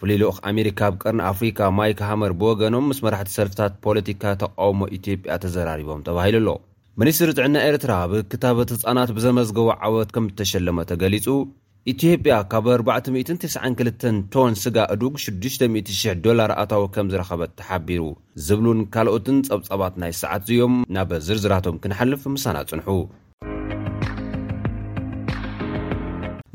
ፍሉይ ልኡኽ ኣሜሪካ ኣብ ቀርኒ ኣፍሪካ ማይክ ሃመር ብወገኖም ምስ መራሕቲ ሰልፍታት ፖለቲካ ተቓውሞ ኢትዮጵያ ተዘራሪቦም ተባሂሉ'ሎ። ሚኒስትሪ ጥዕና ኤርትራ ኣብ ክታበት ህጻናት ብዘመዝገቦ ዓወት ከምእተሸለመ ተገሊጹ። ኢትዮጵያ ካብ ኣርባዕተ ሚእትን ተስዓን ክልተን ቶን ስጋ እዱግ ሽዱሽተ ሚእቲ ሽሕ ዶላር ኣታዊ ከምዝረኸበት ተሓቢሩ ዝብሉን ካልኦትን ጸብጻባት ናይ ሰዓት ዝዮም ናብ ዝርዝራቶም ክንሓልፍ ምሳና ጽንሑ።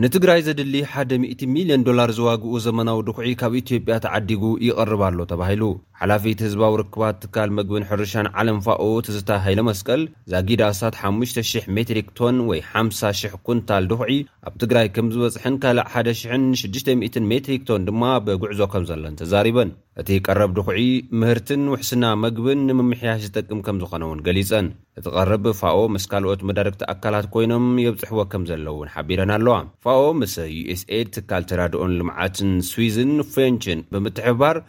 ንትግራይ ዘድሊ ሓደ ሚእቲ ሚልዮን ዶላር ዝዋግኡ ዘመናዊ ድኹዒ ካብ ኢትዮጵያ ተዓዲጉ ይቐርብ ኣሎ ተባሂሉ። ሓላፊት ህዝባዊ ርክባት ትካል መግብን ሕርሻን ዓለም ፋኦ ትዝታ ሃይለመስቀል፣ ዛጊድ ኣስታት ሓሙሽተ ሽሕ ሜትሪክ ቶን ወይ ሓምሳ ሽሕ ኩንታል ድኹዒ ኣብ ትግራይ ከምዝበፅሐን ካልእ ሓደ ሽሕን ሽዱሽተ ሚእትን ሜትሪክ ቶን ድማ ብጉዕዞ ከምዘሎን ተዛሪበን። እቲ ቀረብ ድኹዒ፣ ምህርትን ውሕስና መግብን ንምምሕያሽ ዝጠቅም ከምዝኾነ እውን ገሊፀን። እቲ ቀረብ ፋኦ ምስ ካልኦት መዳርግቲ ኣካላት ኮይኖም የብፅሕዎ ከምዘለዉ እውን ሓቢረን ኣለዋ። ፋኦ ምስ ዩኤስኤይድ ትካል ተራድኦን ልምዓትን ስዊዝን፣ ፍሬንችን፣ ብምትሕብባር፣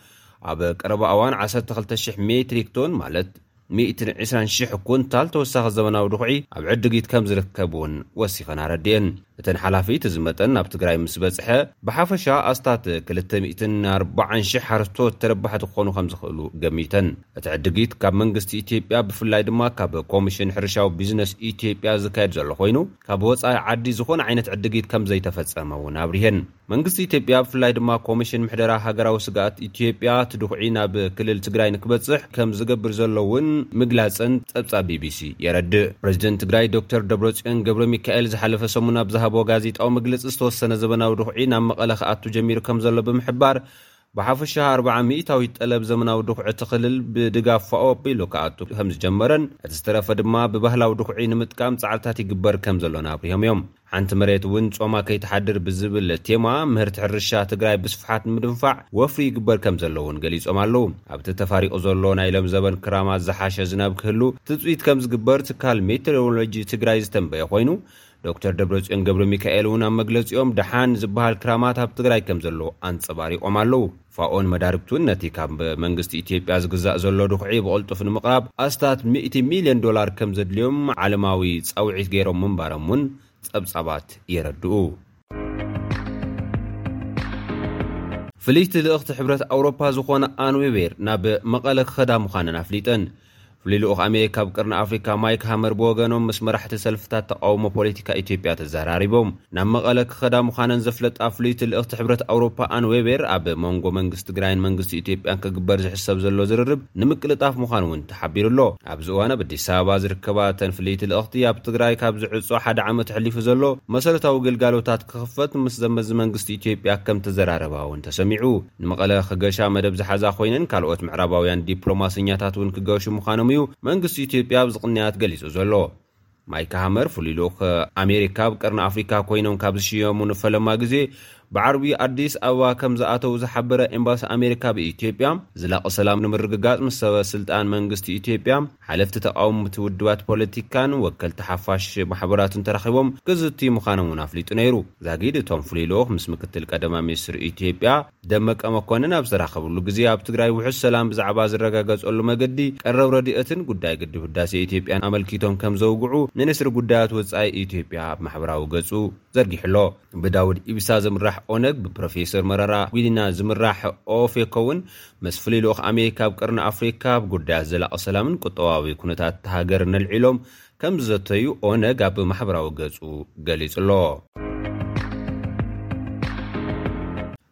ኣብ ቀረባ እዋን ዓሰርተ ክልተ ሽሕ ሜትሪክ ቶን ማለት ሚእትን ዕስራን ሽሕ ኩንታል ተወሳኺ ዘበናዊ ድኹዒ ኣብ ዕድጊት ከምዝርከብ እውን ወሲኸን ኣረዲኤን። እተን ሓላፊ እቲ እዚ መጠን ናብ ትግራይ ምስ በፅሐ ብሓፈሻ ኣስታት ክልተ ሚእትን ኣርባዓን ሽሕ ሓረስቶት ተረባሕቲ ክኾኑ ከምዝኽእሉ ገሚተን። እቲ ዕድጊት ካብ መንግስቲ ኢትዮጵያ ብፍላይ ድማ ካብ ኮሚሽን ሕርሻዊ ቢዝነስ ኢትዮጵያ ዝካየድ ዘሎ ኮይኑ ካብ ወፃኢ ዓዲ ዝኾነ ዓይነት ዕድጊት ከምዘይተፈፀመ እውን ኣብሪሀን። መንግስቲ ኢትዮጵያ ብፍላይ ድማ ኮሚሽን ምሕደራ ሃገራዊ ስግኣት ኢትዮጵያ እቲ ድኹዒ ናብ ክልል ትግራይ ንክበፅሕ ከም ዝገብር ዘሎ እውን ምግላፀን ፀብፃብ ቢቢሲ የረድእ። ፕረዚደንት ትግራይ ዶክተር ደብረፅዮን ገብረሚካኤል ዝሓለፈ ሰሙን ኣብ ዝሃቦ ጋዜጣዊ መግለፂ ዝተወሰነ ዘበናዊ ድኹዒ ናብ መቐለ ክኣቱ ጀሚሩ ከም ዘሎ ብምሕባር ብሓፈሻ ኣርብዓ ሚኢታዊት ጠለብ ዘመናዊ ድኹዒ እቲ ክልል ብድጋፍ ፋኦ ኣቢሉ ክኣቱ ከምዝጀመረን እቲ ዝተረፈ ድማ ብባህላዊ ድኹዒ ንምጥቃም ፃዕርታት ይግበር ከምዘሎን ኣብሪሆም እዮም። ሓንቲ መሬት እውን ፆማ ከይትሓድር ብዝብል ቴማ ምህርቲ ሕርሻ ትግራይ ብስፍሓት ንምድንፋዕ ወፍሪ ይግበር ከምዘሎ እውን ገሊፆም ኣለው። ኣብቲ ተፋሪቑ ዘሎ ናይ ሎም ዘበን ክራማት ዝሓሸ ዝናብ ክህሉ ትፅቢት ከምዝግበር ትካል ሜትሮሎጂ ትግራይ ዝተንበየ ኮይኑ ዶክተር ደብረፅዮን ገብረሚካኤል እውን ኣብ መግለፂኦም ደሓን ዝበሃል ክራማት ኣብ ትግራይ ከም ዘሎ ኣንፀባሪቖም ኣለዉ። ፋኦን መዳርግቱን ነቲ ካብ መንግስቲ ኢትዮጵያ ዝግዛእ ዘሎ ድኹዒ ብቕልጡፍ ንምቕራብ ኣስታት ሚእቲ ሚልዮን ዶላር ከም ዘድልዮም ዓለማዊ ፃውዒት ገይሮም ምንባሮም እውን ፀብፃባት የረድኡ። ፍልይቲ ልእኽቲ ሕብረት ኣውሮፓ ዝኾና ኣን ዌቤር ናብ መቐለ ክኸዳ ምዃነን ኣፍሊጠን። ፍሉይ ልኡኽ ኣሜሪካ ኣብ ቀርኒ ኣፍሪካ ማይክ ሃመር ብወገኖም ምስ መራሕቲ ሰልፍታት ተቓውሞ ፖለቲካ ኢትዮጵያ ተዘራሪቦም ናብ መቐለ ክኸዳ ምዃነን ዘፍለጣ ፍልይቲ ልእኽቲ ሕብረት ኣውሮፓ ኣን ዌቤር ኣብ መንጎ መንግስቲ ትግራይን መንግስቲ ኢትዮጵያን ክግበር ዝሕሰብ ዘሎ ዝርርብ ንምቅልጣፍ ምዃኑ እውን ተሓቢሩ ኣሎ። ኣብዚ እዋን ኣብ ኣዲስ ኣበባ ዝርከባ እተን ፍልይቲ ልእኽቲ ኣብ ትግራይ ካብ ዝዕፆ ሓደ ዓመት ኣሕሊፉ ዘሎ መሰረታዊ ግልጋሎታት ክኽፈት ምስ ዘመዚ መንግስቲ ኢትዮጵያ ከምተዘራረባ እውን ተሰሚዑ። ንመቐለ ክገሻ መደብ ዝሓዛ ኮይነን ካልኦት ምዕራባውያን ዲፕሎማሰኛታት እውን ክገሹ ምዃኖም እዩ መንግስቲ ኢትዮጵያ ኣብዚ ቅንያት ገሊጹ ዘሎ። ማይክ ሃመር ፍሉይ ልኡኽ ኣሜሪካ ኣብ ቀርኒ ኣፍሪካ ኮይኖም ካብ ዝሽየሙ ንፈለማ ግዜ ብዓርቢ ኣዲስ ኣበባ ከም ዝኣተው ዝሓበረ ኤምባሲ ኣሜሪካ ኣብ ኢትዮጵያ፣ ዘላቒ ሰላም ንምርግጋጽ ምስ ሰበ ስልጣን መንግስቲ ኢትዮጵያ፣ ሓለፍቲ ተቓውምቲ ውድባት ፖለቲካን ወከልቲ ሓፋሽ ማሕበራትን ተራኺቦም ክዝትዩ ምዃኖም'ውን ኣፍሊጡ ነይሩ። ዛጊድ እቶም ፍሉይ ልኡኽ ምስ ምክትል ቀዳማይ ሚኒስትር ኢትዮጵያ ደመቀ መኮንን ኣብ ዝተራኸብሉ ግዜ፣ ኣብ ትግራይ ውሑስ ሰላም ብዛዕባ ዝረጋገጸሉ መገዲ፣ ቀረብ ረድኤትን ጉዳይ ግድብ ህዳሴ ኢትዮጵያን ኣመልኪቶም ከምዘውግዑ ሚኒስትሪ ጉዳያት ወጻኢ ኢትዮጵያ ኣብ ማሕበራዊ ገጹ ዘርጊሑ'ሎ። ብዳውድ ኢብሳ ዝምራሕ ኦነግ፣ ብፕሮፌሰር መረራ ጉዲና ዝምራሕ ኦፌኮ'ውን ምስ ፍሉይ ልኡኽ ኣሜሪካ ኣብ ቀርኒ ኣፍሪካ ኣብ ጉዳያት ዘላቒ ሰላምን ቁጠባዊ ኩነታት እታ ሃገርን ነልዒሎም ከምዝዘተዩ ኦነግ ኣብ ማሕበራዊ ገፁ ገሊፁ'ሎ።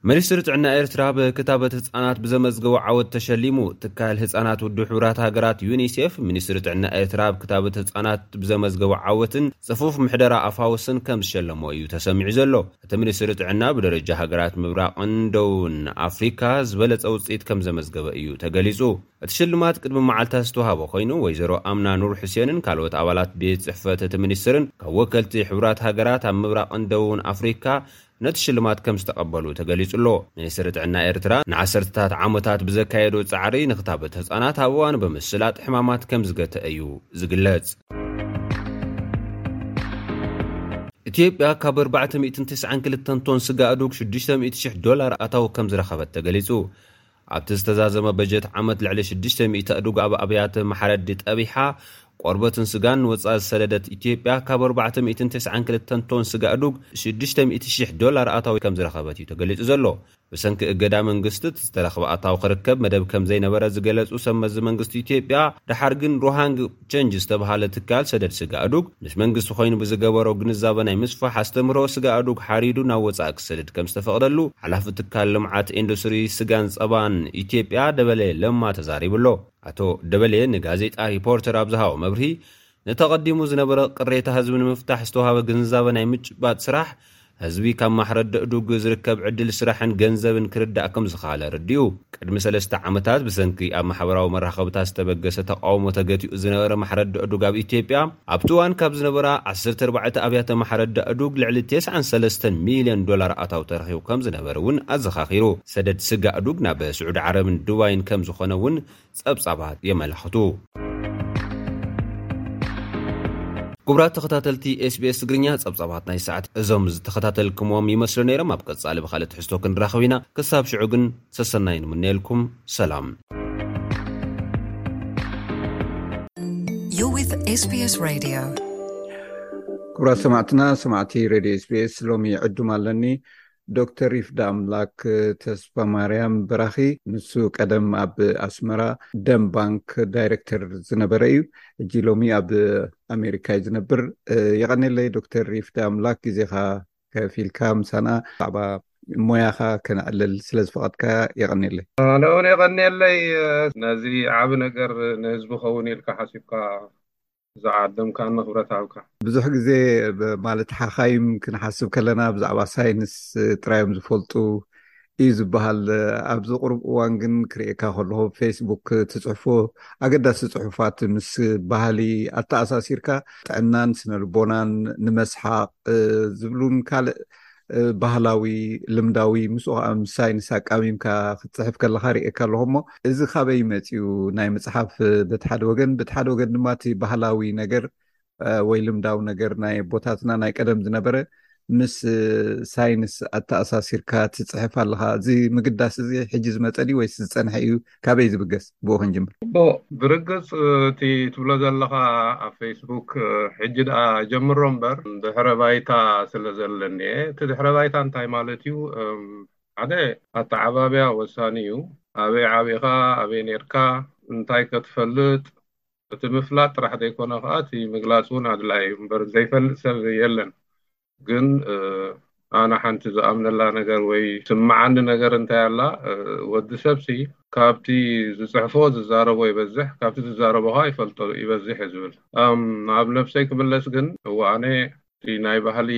ሚኒስትሪ ጥዕና ኤርትራ ብክታበት ህጻናት ብዘመዝገቦ ዓወት ተሸሊሙ። ትካል ህጻናት ውድብ ሕቡራት ሃገራት ዩኒሴፍ፣ ሚኒስትሪ ጥዕና ኤርትራ ኣብ ክታበት ህጻናት ብዘመዝገቦ ዓወትን ጽፉፍ ምሕደራ ኣፋውስን ከም ዝሸለሞ እዩ ተሰሚዑ ዘሎ። እቲ ሚኒስትሪ ጥዕና ብደረጃ ሃገራት ምብራቕን ደቡብን ኣፍሪካ ዝበለጸ ውጽኢት ከም ዘመዝገበ እዩ ተገሊጹ። እቲ ሽልማት ቅድሚ መዓልታት ዝተውሃበ ኮይኑ፣ ወይዘሮ ኣምና ኑር ሑሴንን ካልኦት ኣባላት ቤት ጽሕፈት እቲ ሚኒስትርን ካብ ወከልቲ ሕቡራት ሃገራት ኣብ ምብራቕን ደቡብን ኣፍሪካ ነቲ ሽልማት ከም ዝተቐበሉ ተገሊጹ'ሎ። ሚኒስትሪ ጥዕና ኤርትራ፣ ንዓሰርተታት ዓመታት ብዘካየዶ ጻዕሪ፣ ንክታበት ህጻናት ኣብ እዋኑ ብምስላጥ ሕማማት ከም ዝገተ እዩ ዝግለጽ። ኢትዮጵያ ካብ ኣርባዕተ ሚእትን ትስዓን ክልተን ቶን ስጋ ኣእዱግ ሽዱሽተ ሚእቲ ሽሕ ዶላር ኣታዊ ከም ዝረኸበት ተገሊጹ። ኣብቲ ዝተዛዘመ በጀት ዓመት ልዕሊ ሽዱሽተ ሚእቲ ኣእዱግ ኣብ ኣብያተ ማሕረዲ ጠቢሓ ቆርበትን ስጋን ንወፃኢ ዝሰደደት ኢትዮጵያ ካብ ኣርባዕተ ሚእትን ተስዓን ክልተን ቶን ስጋ ኣእዱግ ሽዱሽተ ሚእቲ ሽሕ ዶላር ኣታዊ ከምዝረኸበት እዩ ተገሊፁ ዘሎ። ብሰንኪ እገዳ መንግስቲ እቲ ዝተረኽበ ኣታዊ ክርከብ መደብ ከምዘይነበረ ዝገለፁ ሰብ መዚ መንግስቲ ኢትዮጵያ ደሓር ግን ሮሃንግ ቸንጅ ዝተብሃለ ትካል ሰደድ ስጋ ኣእዱግ ምስ መንግስቲ ኮይኑ ብዝገበሮ ግንዛበ ናይ ምስፋሕ ኣስተምህሮ ስጋ ኣእዱግ ሓሪዱ ናብ ወፃኢ ክሰደድ ከምዝተፈቕደሉ ሓላፊ ትካል ልምዓት ኢንዱስትሪ ስጋን ፀባን ኢትዮጵያ ደበሌ ለማ ተዛሪቡ ኣሎ። ኣቶ ደበሌ ንጋዜጣ ሪፖርተር ኣብ ዝሃቦ መብርሂ ንተቐዲሙ ዝነበረ ቅሬታ ህዝቢ ንምፍታሕ ዝተውሃበ ግንዛበ ናይ ምጭባጥ ስራሕ ህዝቢ ካብ ማሕረዲ እዱግ ዝርከብ ዕድል ስራሕን ገንዘብን ክርዳእ ከምዝኸኣለ ኣረዲኡ። ቅድሚ ሰለስተ ዓመታት ብሰንኪ ኣብ ማሕበራዊ መራኸብታት ዝተበገሰ ተቓውሞ ተገቲኡ ዝነበረ ማሕረዲ እዱግ ኣብ ኢትዮጵያ ኣብቲ እዋን ካብ ዝነበራ ዓሰርተ ኣርባዕተ ኣብያተ ማሕረዲ ኣእዱግ ልዕሊ ተስዓን ሰለስተን ሚልዮን ዶላር ኣታዊ ተረኺቡ ከምዝነበረ እውን ኣዘኻኺሩ። ሰደድ ስጋ እዱግ ናብ ስዑዲ ዓረብን ዱባይን ከምዝኾነ እውን ጸብጻባት የመላኽቱ። ክቡራት ተኸታተልቲ SBS ትግርኛ ጸብጻባት ናይ ሰዓት እዞም ዝተኸታተልክምዎም ይመስሉ ነይሮም። ኣብ ቀጻሊ ብኻልእ ትሕዝቶ ክንራኸብ ኢና። ክሳብ ሽዑ ግን ሰሰናይ ንምነየልኩም። ሰላም። You're with SBS Radio. ክቡራት ሰማዕትና ሰማዕቲ ሬድዮ ስቤስ ሎሚ ዕዱም ኣለኒ ዶክተር ይፍዳኣምላክ ተስፋማርያም በራኺ፣ ንሱ ቀደም ኣብ ኣስመራ ደም ባንክ ዳይረክተር ዝነበረ እዩ። ሕጂ ሎሚ ኣብ ኣሜሪካ እዩ ዝነብር። የቐኔለይ ዶክተር ይፍዳኣምላክ ግዜኻ ከፊልካ ምሳና ብዛዕባ ሞያኻ ከነዕልል ስለ ዝፈቐድካ የቐኔለይ። ኣነ ውን የቐኔለይ ነዚ ዓቢ ነገር ንህዝቢ ክኸውን ኢልካ ሓሲብካ ብዛዕባ ዓዶም ከኣ ንክብረት ኣብካ። ብዙሕ ግዜ ማለት ሓኻይም ክንሓስብ ከለና ብዛዕባ ሳይንስ ጥራዮም ዝፈልጡ እዩ ዝበሃል። ኣብዚ ቁሩብ እዋን ግን ክርእየካ ከለኹ ኣብ ፌስቡክ ትጽሕፎ ኣገዳሲ ጽሑፋት ምስ ባህሊ ኣተኣሳሲርካ ጥዕናን ስነልቦናን ንመስሓቕ ዝብሉን ካልእ ባህላዊ ልምዳዊ ምስኡ ከዓ ምስ ሳይንስ ኣቃሚምካ ክትፅሕፍ ከለካ ርእካ ኣለኩ እሞ እዚ ካበይ መፅኡ ናይ ምፅሓፍ በቲ ሓደ ወገን በቲ ሓደ ወገን ድማ እቲ ባህላዊ ነገር ወይ ልምዳዊ ነገር ናይ ኣቦታትና ናይ ቀደም ዝነበረ ምስ ሳይንስ ኣተኣሳሲርካ ትፅሕፍ ኣለካ እዚ ምግዳስ እዚ ሕጂ ዝመፀ ድዩ ወይስ ዝፀንሐ እዩ ካበይ ዝብገስ ብኡ ክንጅምር። እሞ ብርግጽ እቲ ትብሎ ዘለኻ ኣብ ፈይስቡክ ሕጂ ደኣ ጀምሮ እምበር ድሕረ ባይታ ስለ ዘለኒ እየ። እቲ ድሕረ ባይታ እንታይ ማለት እዩ ሓደ ኣተዓባብያ ወሳኒ እዩ። ኣበይ ዓቢኻ ኣበይ ኔርካ እንታይ ከ ትፈልጥ እቲ ምፍላጥ ጥራሕ ዘይኮነ ከኣ እቲ ምግላጽ እውን ኣድላይ እዩ እምበር ዘይፈልጥ ሰብ የለን። ግን ኣነ ሓንቲ ዝኣምነላ ነገር ወይ ትስምዓኒ ነገር እንታይ ኣላ ወዲ ሰብሲ ካብቲ ዝጽሕፎ ዝዛረቦ ይበዝሕ ካብቲ ዝዛረቦ ከኣ ይፈልጦ ይበዝሕ እየ ዝብል ናብ ነብሰይ ክምለስ ግን እወ ኣነ እቲ ናይ ባህሊ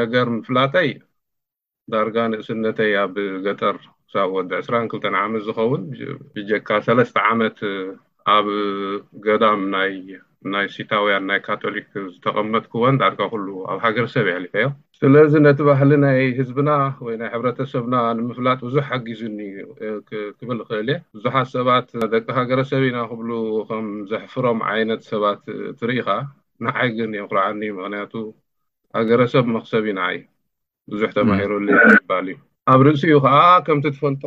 ነገር ምፍላጠይ ዳርጋ ንእስነተይ ኣብ ገጠር ክሳብ ወዲ ዕስራን ክልተን ዓመት ዝኸውን ብጀካ ሰለስተ ዓመት ኣብ ገዳም ናይ ናይ ሲታውያን ናይ ካቶሊክ ዝተቐመጥክወን ዳርጋ ኩሉ ኣብ ሃገረሰብ እየ ኣሕሊፈዮ። ስለዚ ነቲ ባህሊ ናይ ህዝብና ወይ ናይ ሕብረተሰብና ንምፍላጥ ብዙሕ ሓጊዙኒ ክብል እኽእል እየ። ብዙሓት ሰባት ደቂ ሃገረሰብ ኢና ክብሉ ከም ዘሕፍሮም ዓይነት ሰባት ትርኢ ኢኻ፣ ንዓይ ግን የኹርዓኒ ምኽንያቱ ሃገረሰብ መኽሰብ እዩ ንዓይ። ብዙሕ ተማሂሩሉ እዩ ዝባል እዩ። ኣብ ርእሲኡ ከኣ ከምቲ ትፈልጦ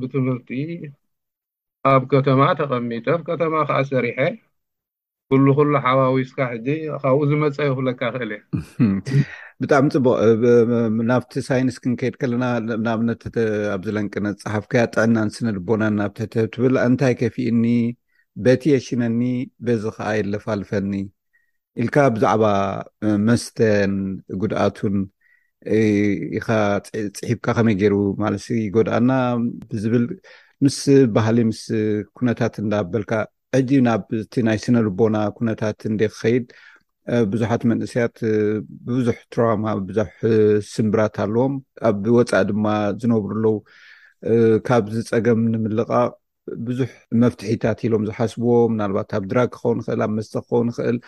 ብትምህርቲ ኣብ ከተማ ተቐሚጠ ኣብ ከተማ ከኣ ሰሪሐ ኩሉ ኩሉ ሓዋዊስካ ሕጂ ካብኡ ዝመጸ እዩ ክብለካ ክእል እየ። ብጣዕሚ ጽቡቕ ናብቲ ሳይንስ ክንከይድ ከለና ንኣብነት ኣብዚ ለንቅነ ዝጸሓፍካያ ጥዕናን ስነ ልቦናን ናብ ትሕቲ ትብል እንታይ ከፊኡኒ በቲ የሽነኒ በዚ ከኣ የለፋልፈኒ ኢልካ ብዛዕባ መስተን ጉድኣቱን ኢኻ ፅሒፍካ ከመይ ገይሩ ማለት ይጎድኣና ብዝብል ምስ ባህሊ ምስ ኩነታት እንዳበልካ ሕጂ ናብቲ ናይ ስነ ልቦና ኩነታት እንደ ክኸይድ ብዙሓት መንእሰያት ብብዙሕ ትራማ ብዙሕ ስምብራት ኣለዎም ኣብ ወፃኢ ድማ ዝነብሩ ኣለዉ ካብዚ ፀገም ንምልቓቕ ብዙሕ መፍትሒታት ኢሎም ዝሓስብዎ ምናልባት ኣብ ድራግ ክኸውን ይኽእል ኣብ መስተ ክኸውን ይኽእል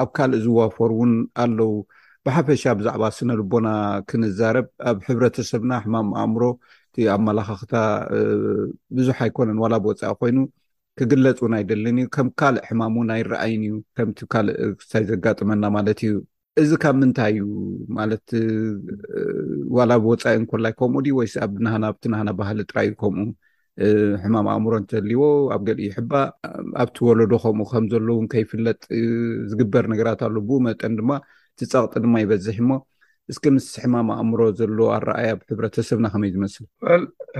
ኣብ ካልእ ዝዋፈሩ እውን ኣለው ብሓፈሻ ብዛዕባ ስነ ልቦና ክንዛረብ ኣብ ሕብረተሰብና ሕማም ኣእምሮ እቲ ኣመላኻኽታ ብዙሕ ኣይኮነን ዋላ ብወፃኢ ኮይኑ ክግለፅ እውን ኣይደልን እዩ ከም ካልእ ሕማም እውን ኣይረኣይን እዩ ከምቲ ካልእ ክሳይ ዘጋጥመና ማለት እዩ እዚ ካብ ምንታይ እዩ ማለት ዋላ ኣብ ወፃኢ እንኮላይ ከምኡ ድዩ ወይስ ኣብ ናህና ኣብቲ ናህና ባህሊ ጥራይ እዩ ከምኡ ሕማም ኣእምሮ እንተልዎ ኣብ ገሊ ይሕባእ ኣብቲ ወለዶ ከምኡ ከም ዘለውን ከይፍለጥ ዝግበር ነገራት ኣሎ ብኡ መጠን ድማ እቲ ፀቕጢ ድማ ይበዝሕ እሞ እስኪ ምስ ሕማም ኣእምሮ ዘሎ ኣረኣያ ኣብ ሕብረተሰብና ከመይ ዝመስል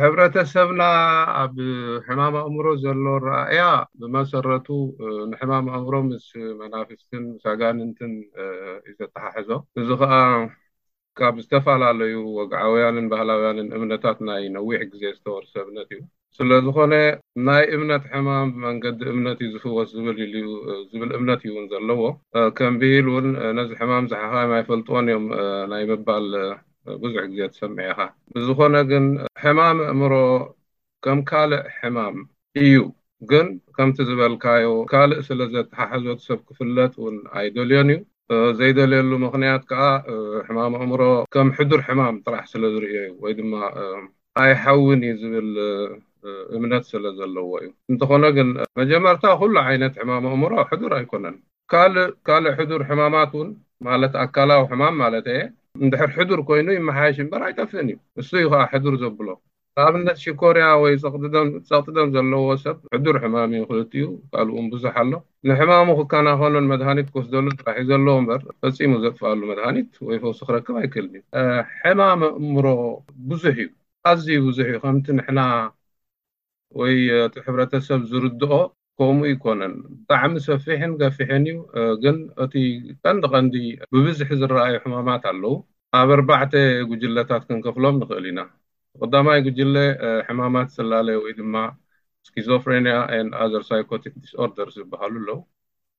ሕብረተሰብና ኣብ ሕማም ኣእምሮ ዘሎ ረኣያ ብመሰረቱ ንሕማም ኣእምሮ ምስ መናፍስ መናፍስትን ምስ ኣጋንንትን እዩ ዘተሓሕዞ። እዚ ኸኣ ካብ ዝተፈላለዩ ወግዓውያንን ባህላውያንን እምነታት ናይ ነዊሕ ግዜ ዝተወርሰ እምነት እዩ። ስለ ዝኾነ ናይ እምነት ሕማም ብመንገዲ እምነት እዩ ዝፍወስ ዝብል ኢሉ ዝብል እምነት እዩውን ዘለዎ። ከም ብሂል እውን ነዚ ሕማም ዝሓኻይም ኣይፈልጥዎን እዮም ናይ ምባል ብዙሕ ግዜ ትሰምዕ ኢኻ። ብዝኾነ ግን ሕማም ኣእምሮ ከም ካልእ ሕማም ኢዩ ግን ከምቲ ዝበልካዮ ካልእ ስለ ዘተሓሕዞ እቲ ሰብ ክፍለጥ ውን ኣይደልዮን ኢዩ ዘይደልየሉ ምኽንያት ከኣ ሕማም ኣእምሮ ከም ሕዱር ሕማም ጥራሕ ስለ ዝርእዮ ኢዩ ወይ ድማ ኣይሓውን ኢዩ ዝብል እምነት ስለ ዘለዎ ኢዩ እንተኾነ ግን መጀመርታ ኩሉ ዓይነት ሕማም ኣእምሮ ሕዱር ኣይኮነን ካልእ ካልእ ሕዱር ሕማማት ውን ማለት ኣካላዊ ሕማም ማለተይ ኢየ እንድሕር ሕዱር ኮይኑ ይመሓየሽ እምበር ኣይጠፍእን ኢዩ ንሱ ኢዩ ከኣ ሕዱር ዘብሎ ንኣብነት ሽኮርያ ወይ ጸቕጢ ደም ዘለዎ ሰብ ሕዱር ሕማም እዩ፣ ክልቲኡ ካልእ እውን ብዙሕ ኣሎ። ንሕማሙ ክከናኸኖን መድሃኒት ክወስደሉን ጥራሕ እዩ ዘለዎ እምበር ፈጺሙ ዘጥፍኣሉ መድሃኒት ወይ ፈውሲ ክረክብ ኣይክእልን እዩ። ሕማም ኣእምሮ ብዙሕ እዩ፣ ኣዝዩ ብዙሕ እዩ፣ ከምቲ ንሕና ወይ እቲ ሕብረተሰብ ዝርድኦ። ኮምኡ ኣይኮነን ብጣዕሚ ሰፊሕን ገፊሕን እዩ ግን እቲ ቀንዲ ቀንዲ ብብዝሒ ዝረኣዩ ሕማማት ኣለዉ ኣብ ኣርባዕተ ጉጅለታት ክንከፍሎም ንኽእል ኢና እቲ ቀዳማይ ጉጅለ ሕማማት ጽላለ ወይ ድማ Schizophrenia and other psychotic disorders ዝበሃሉ ኣለዉ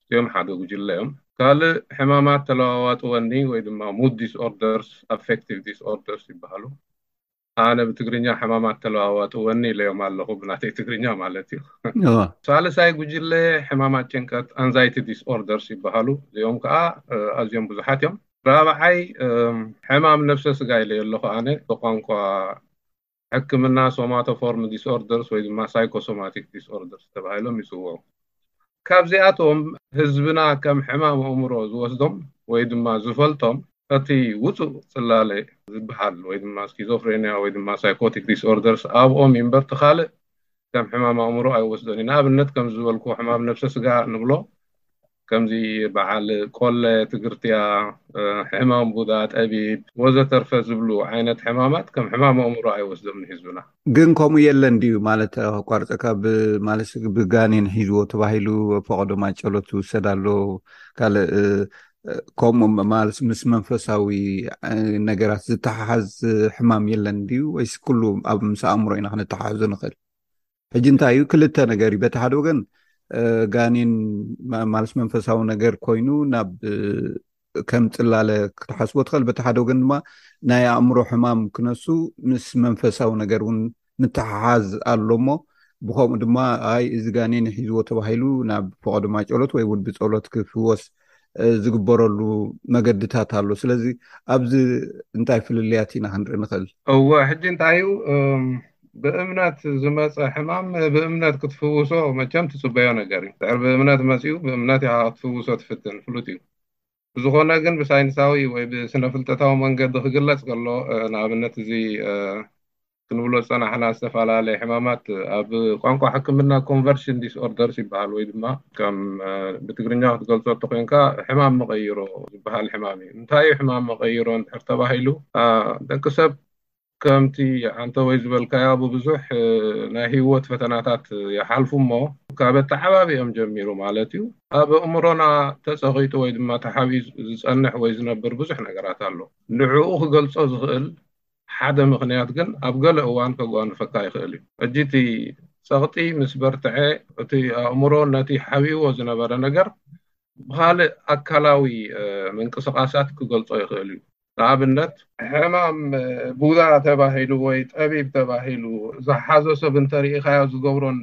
እዚኦም ሓደ ጉጅለ እዮም ካልእ ሕማማት ተለዋዋጢ ወኒ ወይ ድማ Mood disorders፣ Affective disorders ይበሃሉ። ኣነ ብትግርኛ ሕማማት ተለዋዋጥወኒ ኢለዮም ኣለኹ፣ ብናተይ ትግርኛ ማለት እዩ። ሳልሳይ ጉጅለ ሕማማት ጭንቀት፣ ኣንዛይቲ ዲስኦርደርስ፣ ይበሃሉ። እዚኦም ከኣ ኣዝዮም ብዙሓት እዮም። ራብዓይ ሕማም ነብሰ ስጋ ኢለዮ ኣለኹ ኣነ፣ ብቋንቋ ሕክምና ሶማቶፎርም ዲስኦርደርስ ወይ ድማ ሳይኮሶማቲክ ዲስኦርደርስ ተባሂሎም ይጽውዑ። ካብዚኣቶም ህዝብና ከም ሕማም ኣእምሮ ዝወስዶም ወይ ድማ ዝፈልጦም እቲ ውጹእ ጽላለ ዝበሃል ወይ ድማ ስኪዞፍሬንያ ወይ ድማ ሳይኮቲክ ዲስኦርደርስ ኣብኦም እዩ እምበር እቲ ካልእ ከም ሕማም ኣእምሮ ኣይወስዶን እዩ። ንኣብነት ከምዚ ዝበልክዎ ሕማም ነብሰ ስጋ ንብሎ ከምዚ በዓል ቆለ፣ ትግርትያ፣ ሕማም ቡዳ፣ ጠቢብ ወዘተርፈ ዝብሉ ዓይነት ሕማማት ከም ሕማም ኣእምሮ ኣይወስዶምን ህዝብና። ግን ከምኡ የለን ድዩ ማለት ኣቋርፀካ ማለት ብጋኔን ሒዝዎ ተባሂሉ ፈቐዶ ማጨሎት ዝውሰድ ኣሎ ካልእ ከምኡ ማለት ምስ መንፈሳዊ ነገራት ዝተሓሓዝ ሕማም የለን ድዩ ወይስ ኩሉ ኣብ ምስ ኣእምሮ ኢና ክንተሓሕዞ ንኽእል ሕጂ እንታይ እዩ ክልተ ነገር እዩ በቲ ሓደ ወገን ጋኔን ማለት መንፈሳዊ ነገር ኮይኑ ናብ ከም ፅላለ ክትሓስቦ ትኽእል በቲ ሓደ ወገን ድማ ናይ ኣእምሮ ሕማም ክነሱ ምስ መንፈሳዊ ነገር እውን ምትሓሓዝ ኣሎ እሞ ብከምኡ ድማ ኣይ እዚ ጋኔን ሒዝዎ ተባሂሉ ናብ ፈቐዶማ ጨሎት ወይ እውን ብፀሎት ክፍወስ ዝግበረሉ መገድታት ኣሎ ስለዚ ኣብዚ እንታይ ፍልልያት ኢና ክንርኢ ንኽእል እወ ሕጂ እንታይ እዩ ብእምነት ዝመፀ ሕማም ብእምነት ክትፍውሶ መቸም ትፅበዮ ነገር እዩ ድሕር ብእምነት መፅኡ ብእምነት ኢኻ ክትፍውሶ ትፍትን ፍሉጥ እዩ ብዝኾነ ግን ብሳይንሳዊ ወይ ብስነፍልጠታዊ መንገዲ ክግለጽ ከሎ ንኣብነት እዚ ክንብሎ ዝጸናሕና ዝተፈላለየ ሕማማት ኣብ ቋንቋ ሕክምና ኮንቨርሽን ዲስኦርደርስ ይበሃል ወይ ድማ ከም ብትግርኛ ክትገልጾ እንተኮይንካ ሕማም መቐይሮ ዝበሃል ሕማም እዩ። እንታይ እዩ ሕማም መቐይሮ እንድሕር ተባሂሉ ደቂ ሰብ ከምቲ ኣንተ ወይ ዝበልካዮ ብብዙሕ ናይ ሂወት ፈተናታት ይሓልፉ እሞ ካብ ኣተዓባብይኦም ጀሚሩ ማለት እዩ ኣብ ኣእምሮና ተጸቒጡ ወይ ድማ ተሓቢኡ ዝጸንሕ ወይ ዝነብር ብዙሕ ነገራት ኣሎ። ንዕኡ ክገልጾ ዝኽእል ሓደ ምኽንያት ግን ኣብ ገለ እዋን ከጓንፈካ ይኽእል እዩ። ሕጂ እቲ ጸቕጢ ምስ በርትዐ እቲ ኣእምሮ ነቲ ሓቢእዎ ዝነበረ ነገር ብኻልእ ኣካላዊ ምንቅስቓሳት ክገልጾ ይኽእል እዩ። ንኣብነት፣ ሕማም ቡዳ ተባሂሉ ወይ ጠቢብ ተባሂሉ ዝሓዞ ሰብ እንተ ርኢኻዮ ዝገብሮን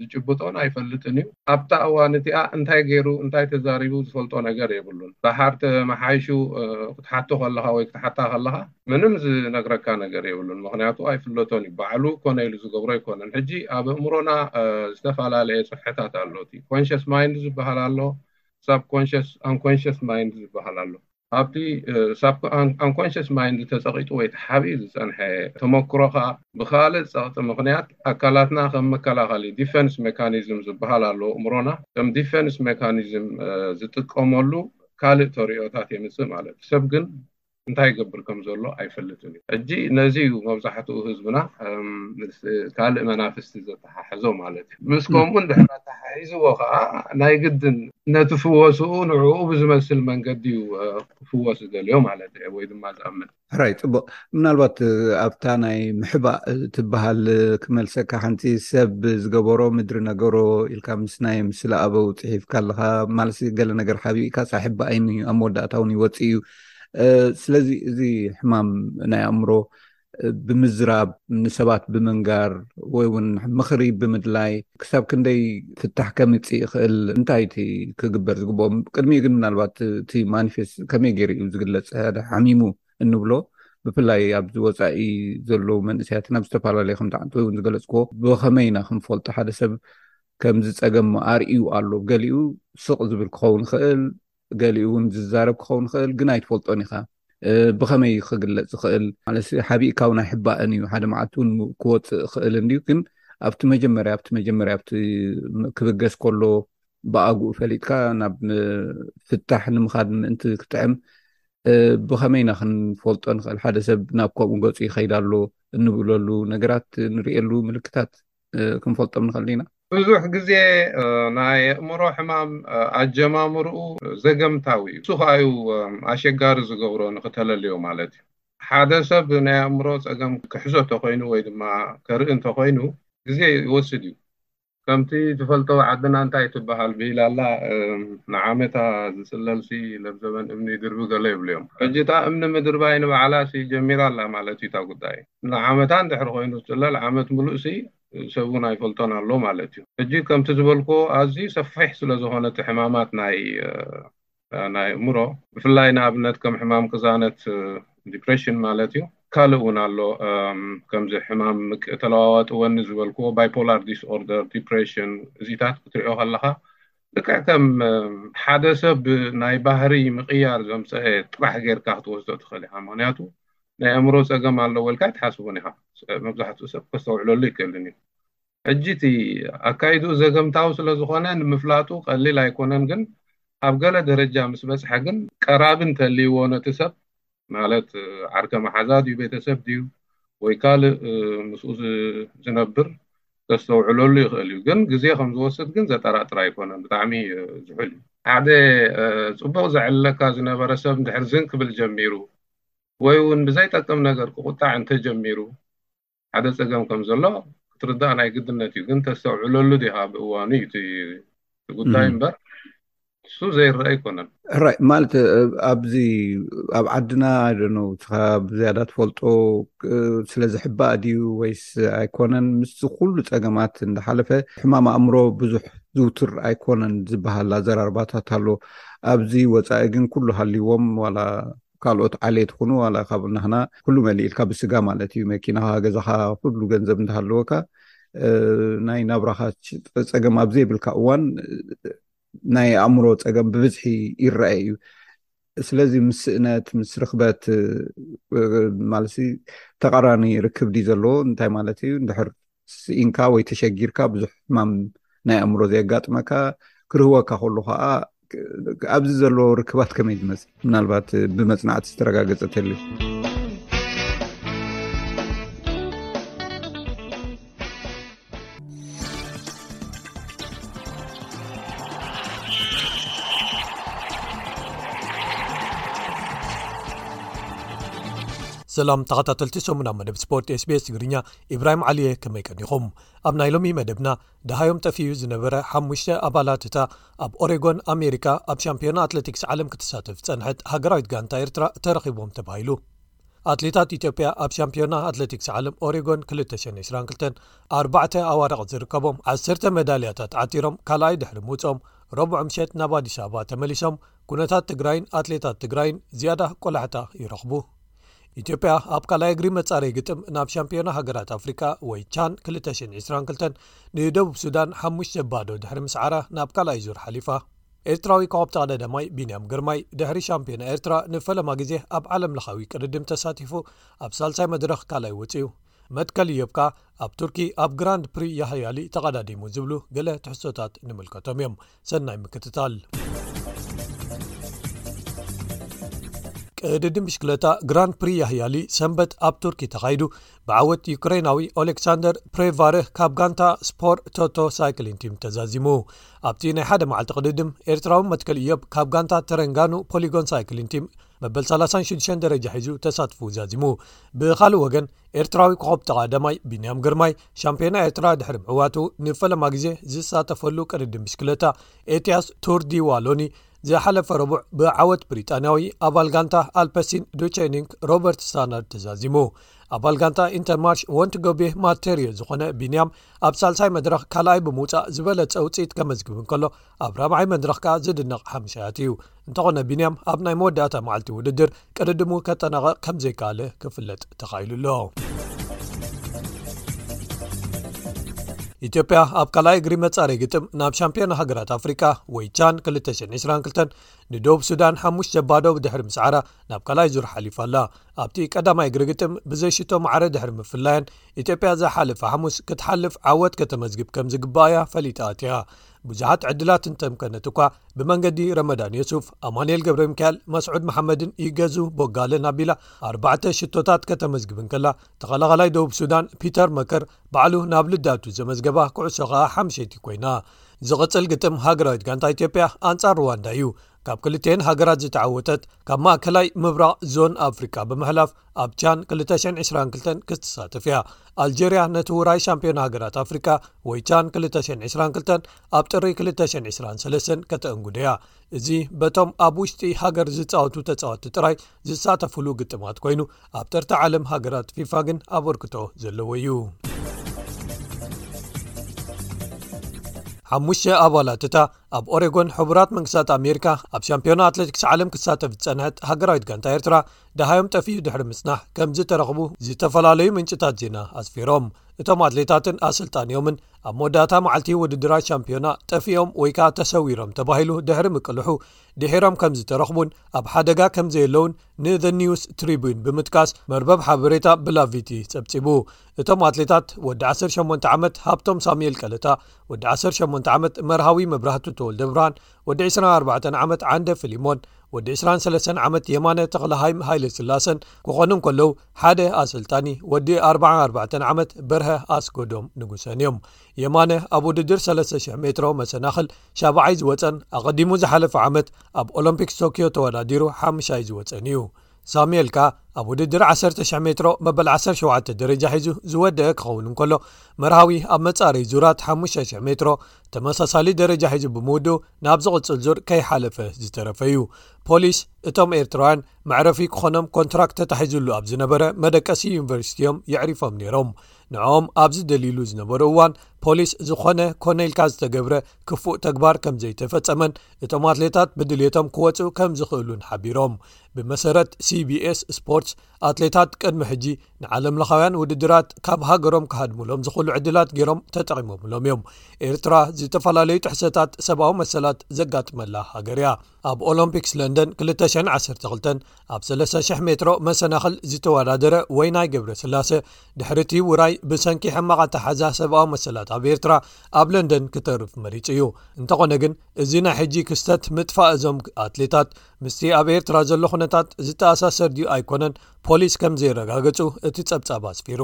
ዝጭብጦን ኣይፈልጥን እዩ። ኣብታ እዋን እቲኣ እንታይ ገይሩ እንታይ ተዛሪቡ ዝፈልጦ ነገር የብሉን። ደሓር ተመሓይሹ ክትሓቶ ከለኻ ወይ ክትሓታ ከለኻ ምንም ዝነግረካ ነገር የብሉን። ምኽንያቱ ኣይፍለጦን እዩ። ባዕሉ ኮነ ኢሉ ዝገብሮ ኣይኮነን። ሕጂ ኣብ ኣእምሮና ዝተፈላለየ ጽፍሕታት ኣሎ። እቲ ኮንሸስ ማይንድ ዝበሃል ኣሎ፣ ሳብ ኮንሸስ፣ ኣንኮንሸስ ማይንድ ዝበሃል ኣሎ። ኣብቲ ሳብኮኣንኮንሸስ ማይንድ ተጸቒጡ ወይ ተሓቢኡ ዝጸንሐ ተመኩሮኻ፣ ብኻልእ ጸቕጢ ምኽንያት ኣካላትና ከም መከላኸሊ፣ ዲፈንስ መካኒዝም፣ ዝበሃል ኣሎ፣ ኣእምሮና ከም ዲፈንስ መካኒዝም ዝጥቀመሉ ካልእ ተርእዮታት የምጽእ ማለት እዩ። ሰብ ግን እንታይ ይገብር ከም ዘሎ ኣይፈልጥን እዩ። ሕጂ ነዚ እዩ መብዛሕትኡ ህዝብና ምስ ካልእ መናፍስቲ ዘተሓሓዝ። ኣተሓሕዞ ማለት እዩ ምስ ከምኡ ድሕር ኣተሓሒዝዎ ከዓ ናይ ግድን ነቲ ፍወስኡ ንዕኡ ብዝመስል መንገዲ እዩ ክፍወስ ዝደልዮ ማለት እዩ ወይ ድማ ዝኣምን ሕራይ ፅቡቅ ምናልባት ኣብታ ናይ ምሕባእ ትበሃል ክመልሰካ ሓንቲ ሰብ ዝገበሮ ምድሪ ነገሮ ኢልካ ምስ ናይ ምስላ ኣበው ፅሒፍካ ኣለካ ማለት ገለ ነገር ሓቢእካ ሳሕቢ ኣይኑ እዩ ኣብ መወዳእታ እውን ይወፅእ እዩ ስለዚ እዚ ሕማም ናይ ኣእምሮ ብምዝራብ ንሰባት ብምንጋር ወይ እውን ምኽሪ ብምድላይ ክሳብ ክንደይ ፍታሕ ከምፅእ ይኽእል እንታይ እቲ ክግበር ዝግብኦ ቅድሚ ግን ምናልባት እቲ ማኒፌስ ከመይ ገይሩ እዩ ዝግለፅ ሓደ ሓሚሙ እንብሎ ብፍላይ ኣብዚ ወፃኢ ዘለዉ መንእሰያት ናብ ዝተፈላለዩ ከምቲ ዓንቲ ወይእውን ዝገለፅክዎ ብኸመይ ኢና ክንፈልጦ ሓደ ሰብ ከምዚ ፀገም ኣርእዩ ኣሎ ገሊኡ ስቕ ዝብል ክኸውን ይኽእል ገሊኡ እውን ዝዛረብ ክኸውን ይኽእል ግን ኣይትፈልጦን ኢኻ ብኸመይ እዩ ክግለፅ ዝኽእል ማለት ሓቢእካ ውን ኣይሕባእን እዩ ሓደ መዓልቲ እውን ክወፅእ ይኽእል እንድዩ ግን ኣብቲ መጀመርያ ኣብቲ መጀመርያ ኣብቲ ክብገስ ከሎ ብኣግኡ ፈሊጥካ ናብ ፍታሕ ንምኻድ ምእንቲ ክጥዕም ብኸመይ ኢና ክንፈልጦ ንኽእል ሓደ ሰብ ናብ ከምኡ ገፁ ይኸይዳ ኣሎ እንብለሉ ነገራት ንርእየሉ ምልክታት ክንፈልጦም ንኽእል ኢና። ብዙሕ ግዜ ናይ ኣእምሮ ሕማም ኣጀማምርኡ ዘገምታዊ እዩ። እሱ ከኣዩ ኣሸጋሪ ዝገብሮ ንኽተለልዮ ማለት እዩ። ሓደ ሰብ ናይ ኣእምሮ ጸገም ክሕዞ ተኾይኑ ወይ ድማ ከርኢ እንተኾይኑ ግዜ ይወስድ እዩ። ከምቲ ትፈልጦ ዓድና እንታይ ትበሃል ብሂል ኣላ ንዓመታ ዝጽለልሲ ለብዘበን እምኒ ይድርቢ ገለ ይብሉ እዮም። ሕጂ እታ እምኒ ምድርባይ ንባዕላሲ ጀሚራ ኣላ ማለት እዩ እታ ጉዳይ። ንዓመታ እንድሕር ኮይኑ ዝጽለል ዓመት ምሉእሲ ሰብ ውን ኣይፈልጦን ኣሎ ማለት እዩ። ሕጂ ከምቲ ዝበልክዎ ኣዝዩ ሰፊሕ ስለ ዝኾነ እቲ ሕማማት ናይ ኣእምሮ ብፍላይ ንኣብነት ከም ሕማም ቅዛነት፣ Depression፣ ማለት እዩ ካልእ ውን ኣሎ ከምዚ ሕማም ምቅ ተለዋዋጢ ወኒ ዝበልክዎ፣ Bipolar Disorder፣ Depression፣ እዚታት ክትሪኦ ከለኻ ልክዕ ከም ሓደ ሰብ ናይ ባህሪ ምቕያር ዘምጸኤ ጥራሕ ጌርካ ክትወስዶ ትኽእል ኢኻ ምኽንያቱ ናይ ኣእምሮ ጸገም ኣለዎ ኢልካ ኣይትሓስቦን ኢኻ። መብዛሕትኡ ሰብ ከስተውዕለሉ ኣይክእልን እዩ። ሕጂ እቲ ኣካይድኡ ዘገምታዊ ስለ ዝኾነ ንምፍላጡ ቀሊል ኣይኮነን ግን ኣብ ገለ ደረጃ ምስ በጽሐ ግን ቀራቢ እንተልይዎ ነቲ ሰብ ማለት ዓርከ መሓዛ ድዩ ቤተሰብ ድዩ ወይ ካልእ ምስኡ ዝነብር ከስተውዕለሉ ይኽእል እዩ ግን ግዜ ከም ዝወስድ ግን ዘጠራጥር ኣይኮነን ብጣዕሚ ዝሑል እዩ። ሓደ ጽቡቕ ዘዕልለካ ዝነበረ ሰብ እንድሕር ዝን ክብል ጀሚሩ ወይ እውን ብዘይጠቅም ነገር ክቁጣዕ እንተጀሚሩ ሓደ ፀገም ከም ዘሎ ክትርዳእ ናይ ግድነት እዩ ግን ተስተውዕለሉ ዲኻ ብእዋኑ እዩ እቲ ጉዳይ እምበር እሱ ዘይረአ ኣይኮነን ሕራይ ማለት ኣብዚ ኣብ ዓድና ኣይደነው ትኻ ብዝያዳ ትፈልጦ ስለ ዝሕባእ ድዩ ወይስ ኣይኮነን ምስዚ ኩሉ ፀገማት እንዳሓለፈ ሕማም ኣእምሮ ብዙሕ ዝውትር ኣይኮነን ዝበሃል ኣዘራርባታት ኣሎ ኣብዚ ወፃኢ ግን ኩሉ ሃልዎም ዋላ ካልኦት ዓሌት ኹኑ ዋላ ካብ ናህና ኩሉ መሊእልካ ብስጋ ማለት እዩ መኪናኻ ገዛኻ ኩሉ ገንዘብ እንዳሃለወካ ናይ ናብራኻ ፀገም ኣብ ዘይብልካ እዋን ናይ ኣእምሮ ፀገም ብብዝሒ ይረኣየ እዩ ስለዚ ምስ ስእነት ምስ ርክበት ማለት ተቃራኒ ርክብ ድ ዘለዎ እንታይ ማለት እዩ ንድሕር ስኢንካ ወይ ተሸጊርካ ብዙሕ ሕማም ናይ ኣእምሮ ዘየጋጥመካ ክርህወካ ከሉ ከዓ ኣብዚ ዘለዎ ርክባት ከመይ ዝመስል ምናልባት ብመፅናዕቲ ዝተረጋገፀ ተልዩ ሰላም ተኸታተልቲ ሰሙና መደብ ስፖርት ስቤስ ትግርኛ ኢብራሂም ዓሊየ ከመይ ቀኒኹም ኣብ ናይ ሎሚ መደብና ደሃዮም ጠፍዩ ዝነበረ ሓሙሽተ ኣባላት እታ ኣብ ኦሬጎን ኣሜሪካ ኣብ ሻምፒዮና ኣትለቲክስ ዓለም ክትሳተፍ ዝፀንሐት ሃገራዊት ጋንታ ኤርትራ ተረኺቦም ተባሂሉ ኣትሌታት ኢትዮጵያ ኣብ ሻምፒዮና ኣትለቲክስ ዓለም ኦሬጎን 222 ኣባተ ኣዋርቂ ዝርከቦም ዓሰርተ መዳልያታት ዓቲሮም ካልኣይ ድሕሪ ምውፆም ረብዑ ምሸት ናብ ኣዲስ ኣበባ ተመሊሶም ኩነታት ትግራይን ኣትሌታት ትግራይን ዝያዳ ቆላሕታ ይረኽቡ ኢትዮጵያ ኣብ ካልይ እግሪ መፃረይ ግጥም ናብ ሻምፒዮና ሃገራት ኣፍሪቃ ወይ ቻን 222 ንደቡብ ሱዳን ሓሙሽተ ባዶ ድሕሪ ምስዓራ ናብ ካልኣይ ዙር ሓሊፋ ኤርትራዊ ኮኸብ ተቀዳዳማይ ቢንያም ግርማይ ድሕሪ ሻምፒዮና ኤርትራ ንፈለማ ግዜ ኣብ ዓለም ለኻዊ ቅድድም ተሳቲፉ ኣብ ሳልሳይ መድረኽ ካልይ ውፅዩ መትከል እዮብካ ኣብ ቱርኪ ኣብ ግራንድ ፕሪ ያሃያሊ ተቀዳዲሙ ዝብሉ ገለ ትሕዝቶታት ንምልከቶም እዮም ሰናይ ምክትታል ቅድድም ብሽክለታ ግራን ፕሪ ያህያሊ ሰንበት ኣብ ቱርኪ ተኻይዱ ብዓወት ዩክራይናዊ ኦሌክሳንደር ፕሬቫርህ ካብ ጋንታ ስፖር ቶቶ ሳይክሊን ቲም ተዛዚሙ ኣብቲ ናይ ሓደ መዓልቲ ቅድድም ኤርትራዊ መትከል እዮብ ካብ ጋንታ ተረንጋኑ ፖሊጎን ሳይክሊን ቲም መበል ሳላሳን ሽዱሽተን ደረጃ ሒዙ ተሳትፍኡ ዛዚሙ ብኻልእ ወገን ኤርትራዊ ኮኾብ ተቓዳማይ ቢንያም ግርማይ ሻምፒዮና ኤርትራ ድሕሪ ምዕዋቱ ንፈለማ ግዜ ዝሳተፈሉ ቅድድም ብሽክለታ ኤትያስ ቱርዲ ዋሎኒ ዝሓለፈ ረቡዕ ብዓወት ብሪጣንያዊ ኣባል ጋንታ ኣልፐሲን ዱቸኒንክ ሮበርት ስታናርድ ተዛዚሙ ኣባል ጋንታ ኢንተርማርሽ ወንቲ ጎቤ ማተርዮ ዝኾነ ቢንያም ኣብ ሳልሳይ መድረኽ ካልኣይ ብምውፃእ ዝበለ ፀውፅኢት ከመዝግብ እንከሎ ኣብ ራብዓይ መድረኽ ከኣ ዝድነቕ ሓምሻያት እዩ እንተኾነ ቢንያም ኣብ ናይ መወዳእታ መዓልቲ ውድድር ቅድድሙ ከጠናቐቕ ከም ዘይከኣለ ክፍለጥ ተኻኢሉ ኣሎ ኢትዮጵያ ኣብ ካልኣይ እግሪ መጻረይ ግጥም ናብ ሻምፒዮና ሃገራት ኣፍሪቃ ወይ ቻን 222 ንደብ ሱዳን ሓሙሽ ሸባዶ ብድሕሪ ምስዓራ ናብ ካልኣይ ዙር ሓሊፋ ኣላ ኣብቲ ቀዳማይ እግሪ ግጥም ብዘይሽቶ ማዕረ ድሕሪ ምፍላያን ኢትዮጵያ ዝሓለፈ ሓሙስ ክትሓልፍ ዓወት ከተመዝግብ ከም ዝግባኣያ ፈሊጣ ኣትያ ብዙሓት ዕድላት እንተምከነት እኳ ብመንገዲ ረመዳን የሱፍ ኣማንኤል ገብረ ሚካኤል መስዑድ መሓመድን ይገዙ ቦጋለን ኣቢላ ኣርባዕተ ሽቶታት ከተመዝግብን ከላ ተኸላኸላይ ደቡብ ሱዳን ፒተር መከር ባዕሉ ናብ ልዳቱ ዘመዝገባ ኩዕሶ ከኣ ሓምሸይቲ ኮይና ዝቕፅል ግጥም ሃገራዊት ጋንታ ኢትዮጵያ ኣንፃር ሩዋንዳ እዩ ካብ ክልተኤን ሃገራት ዝተዓወተት ካብ ማእከላይ ምብራቕ ዞን ኣፍሪቃ ብምሕላፍ ኣብ ቻን 222 ክትሳተፍ እያ ኣልጀርያ ነቲ ውራይ ሻምፒዮና ሃገራት ኣፍሪቃ ወይ ቻን 222 ኣብ ጥሪ 223 ከተእንጉደ እያ እዚ በቶም ኣብ ውሽጢ ሃገር ዝፃወቱ ተፃወቲ ጥራይ ዝሳተፍሉ ግጥማት ኮይኑ ኣብ ጥርቲ ዓለም ሃገራት ፊፋ ግን ኣበርክቶ ዘለዎ እዩ ሓሙሽተ ኣባላት እታ ኣብ ኦሬጎን ሕቡራት መንግስታት ኣሜሪካ ኣብ ሻምፒዮና ኣትለቲክስ ዓለም ክሳተፍ ዝፀንሐት ሃገራዊት ጋንታ ኤርትራ ደሃዮም ጠፊኡ ድሕሪ ምፅናሕ ከምዝተረኽቡ ዝተፈላለዩ ምንጭታት ዜና ኣስፊሮም እቶም ኣትሌታትን ኣሰልጣኒዮምን ኣብ መወዳእታ መዓልቲ ውድድራት ሻምፒዮና ጠፊኦም ወይ ከዓ ተሰዊሮም ተባሂሉ ድሕሪ ምቅልሑ ድሒሮም ከም ዝተረኽቡን ኣብ ሓደጋ ከምዘየለውን ንዘ ኒውስ ትሪቡን ብምጥቃስ መርበብ ሓበሬታ ብላቪቲ ፀብፂቡ እቶም ኣትሌታት ወዲ 18 ዓመት ሃብቶም ሳሙኤል ቀለታ ወዲ 18 ዓመት መርሃዊ መብራህቱ ተወልደብርሃን ወዲ 24 ዓመት ዓንደ ፍሊሞን ወዲ 23 ዓመት የማነ ተክላሃይም ሃይለ ስላሰን ክኾኑ ከለዉ ሓደ ኣሰልጣኒ ወዲ 44 ዓመት በርሀ ኣስጎዶም ንጉሰን እዮም የማነ ኣብ ውድድር 3000 ሜትሮ መሰናኽል ሻባዓይ ዝወፀን ኣቐዲሙ ዝሓለፈ ዓመት ኣብ ኦሎምፒክስ ቶክዮ ተወዳዲሩ ሓሙሻይ ዝወፀን እዩ ሳሙኤል ከኣ ኣብ ውድድር ዓሰርተ ሽሕ ሜትሮ መበል ዓሰርተ ሸውዓተ ደረጃ ሒዙ ዝወደአ ክኸውን እንከሎ መርሃዊ ኣብ መጻረዪ ዙራት ሓሙሽተ ሽሕ ሜትሮ ተመሳሳሊ ደረጃ ሒዙ ብምውድኡ ናብ ዝቕጽል ዙር ከይሓለፈ ዝተረፈ እዩ ፖሊስ እቶም ኤርትራውያን መዕረፊ ክኾኖም ኮንትራክት ተታሒዙሉ ኣብ ዝነበረ መደቀሲ ዩኒቨርሲቲ እዮም የዕሪፎም ነይሮም ንዕኦም ኣብ ዝደልይሉ ዝነበሩ እዋን ፖሊስ ዝኾነ ኮነ ኢልካ ዝተገብረ ክፉእ ተግባር ከም ዘይተፈጸመን እቶም ኣትሌታት ብድልቶም ክወፁ ከም ዝኽእሉን ሓቢሮም ብመሰረት ሲቢስ ስፖርትስ ኣትሌታት ቅድሚ ሕጂ ንዓለምለኻውያን ውድድራት ካብ ሃገሮም ክሃድሙሎም ዝኽእሉ ዕድላት ገይሮም ተጠቒሞምሎም እዮም ኤርትራ ዝተፈላለዩ ጥሕሰታት ሰብኣዊ መሰላት ዘጋጥመላ ሃገር እያ ኣብ ኦሎምፒክስ ለንደን 212 ኣብ ሰለስተ ሽሕ ሜትሮ መሰናኽል ዝተወዳደረ ወይናይ ገብረስላሰ ድሕሪ እቲ ውራይ ብሰንኪ ሕማቕ ኣተሓዛ ሰብኣዊ መሰላት ኣብ ኤርትራ ኣብ ለንደን ክተርፍ መሪጹ እዩ እንተኾነ ግን እዚ ናይ ሕጂ ክስተት ምጥፋእ እዞም ኣትሌታት ምስቲ ኣብ ኤርትራ ዘሎ ኩነታት ዝተኣሳሰር ድዩ ኣይኮነን ፖሊስ ከም ዘየረጋገጹ እቲ ጸብጻብ ኣስፊሩ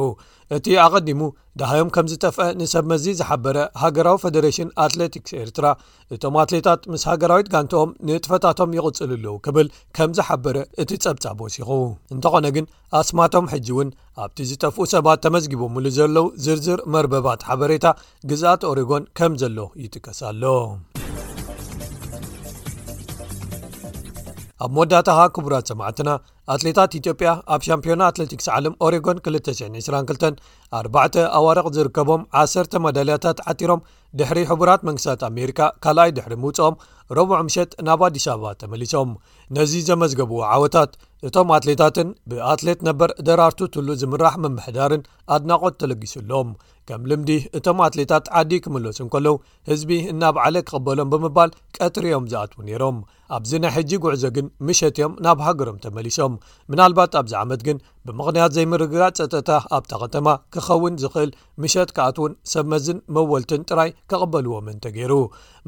እቲ ኣቐዲሙ ዳሃዮም ከም ዝጠፍአ ንሰብ መዚ ዝሓበረ ሃገራዊ ፈደሬሽን ኣትሌቲክስ ኤርትራ እቶም ኣትሌታት ምስ ሃገራዊት ጋንትኦም ንጥፈታቶም ይቕፅሉ ኣለዉ ክብል ከም ዝሓበረ እቲ ጸብጻብ ወሲኹ እንተኾነ ግን ኣስማቶም ሕጂ እውን ኣብቲ ዝጠፍኡ ሰባት ተመዝጊቦምሉ ዘለዉ ዝርዝር መርበባት ሓበሬታ ግዝኣት ኦሬጎን ከም ዘሎ ይጥቀስ ኣሎ ኣብ መወዳእታኻ ክቡራት ሰማዕትና ኣትሌታት ኢትዮጵያ ኣብ ሻምፒዮና ኣትለቲክስ ዓለም ኦሬጎን 222 ኣርባዕተ ኣዋርቕ ዝርከቦም ዓሰርተ መዳልያታት ዓቲሮም ድሕሪ ሕቡራት መንግስታት ኣሜሪካ ካልኣይ ድሕሪ ምውፅኦም ረቡዕ ምሸጥ ናብ ኣዲስ ኣበባ ተመሊሶም ነዚ ዘመዝገብዎ ዓወታት እቶም ኣትሌታትን ብኣትሌት ነበር ደራርቱ ትሉ ዝምራሕ ምምሕዳርን ኣድናቖት ተለጊሱ ኣሎም ከም ልምዲ እቶም ኣትሌታት ዓዲ ክምለሱ እንከለዉ ህዝቢ እናብዓለ ክቕበሎም ብምባል ቀትሪ እዮም ዝኣትዉ ነይሮም ኣብዚ ናይ ሕጂ ጉዕዞ ግን ምሸት እዮም ናብ ሃገሮም ተመሊሶም ምናልባት ኣብዚ ዓመት ግን ብምኽንያት ዘይምርግጋእ ፀጥታ ኣብታ ከተማ ክኸውን ዝኽእል ምሸት ክኣትዉን ሰብ መዝን መወልትን ጥራይ ከቕበልዎምን ተገይሩ።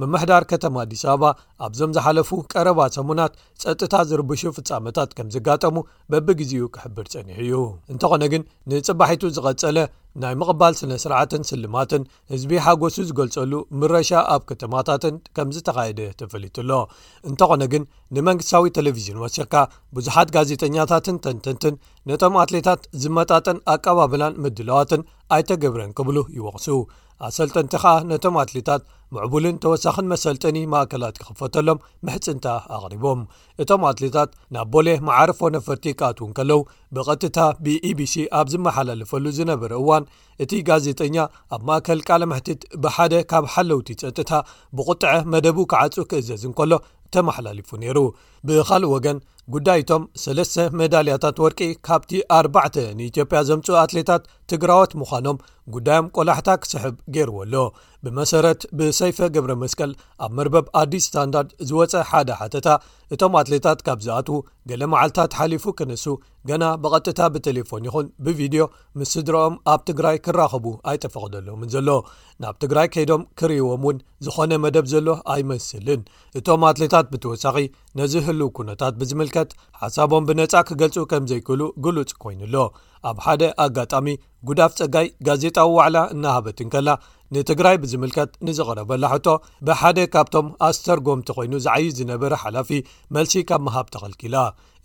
ምምሕዳር ከተማ ኣዲስ ኣበባ ኣብዞም ዝሓለፉ ቀረባ ሰሙናት ጸጥታ ዝርብሹ ፍጻመታት ከም ዝጋጠሙ በብግዜኡ ክሕብር ጸኒሑ እዩ። እንተኾነ ግን ንጽባሒቱ ዝቐጸለ ናይ ምቕባል ስነ ስርዓትን ስልማትን ህዝቢ ሓጎሱ ዝገልጸሉ ምረሻ ኣብ ከተማታትን ከም ዝተኻየደ ተፈሊጡ ኣሎ። እንተኾነ ግን ንመንግስታዊ ቴሌቪዥን ወሲኽካ ብዙሓት ጋዜጠኛታትን ተንተንትን ነቶም ኣትሌታት ዝመጣጠን ኣቀባብላን ምድለዋትን ኣይተገብረን ክብሉ ይወቕሱ ኣሰልጠንቲ ከኣ ነቶም ኣትሌታት ምዕቡልን ተወሳኺን መሰልጠኒ ማእከላት ክኽፈተሎም ምሕፅንታ ኣቕሪቦም እቶም ኣትሌታት ናብ ቦሌ መዓርፎ ነፈርቲ ክኣት ውን ከለው ብቐጥታ ብኢቢሲ ኣብ ዝመሓላለፈሉ ዝነበረ እዋን እቲ ጋዜጠኛ ኣብ ማእከል ቃል ምሕትት ብሓደ ካብ ሓለውቲ ፀጥታ ብቑጥዐ መደቡ ክዓፁ ክእዘዝ እንከሎ ተመሓላሊፉ ነይሩ ብኻልእ ወገን ጉዳይቶም ሰለስተ መዳልያታት ወርቂ ካብቲ ኣርባዕተ ንኢትዮጵያ ዘምፅኡ ኣትሌታት ትግራዎት ምዃኖም ጉዳዮም ቆላሕታ ክስሕብ ገይርዎ ኣሎ ብመሰረት ብሰይፈ ገብረ መስቀል ኣብ መርበብ ኣዲስ ስታንዳርድ ዝወፀ ሓደ ሓተታ እቶም ኣትሌታት ካብ ዝኣትዉ ገለ መዓልትታት ሓሊፉ ክንሱ ገና ብቐጥታ ብቴሌፎን ይኹን ብቪድዮ ምስ ስድራኦም ኣብ ትግራይ ክራኸቡ ኣይተፈቐደሎምን ዘሎ ናብ ትግራይ ከይዶም ክርእዎም እውን ዝኾነ መደብ ዘሎ ኣይመስልን እቶም ኣትሌታት ብተወሳኺ ነዚ ህልው ኩነታት ብዝምልከት ሓሳቦም ብነፃ ክገልፁ ከም ዘይክእሉ ግሉፅ ኮይኑ ኣሎ ኣብ ሓደ ኣጋጣሚ ጉዳፍ ፀጋይ ጋዜጣዊ ዋዕላ እናሃበት እንከላ ንትግራይ ብዝምልከት ንዝቕረበላ ሕቶ ብሓደ ካብቶም ኣስተርጎምቲ ኮይኑ ዝዓይ ዝነበረ ሓላፊ መልሲ ካብ ምሃብ ተኸልኪላ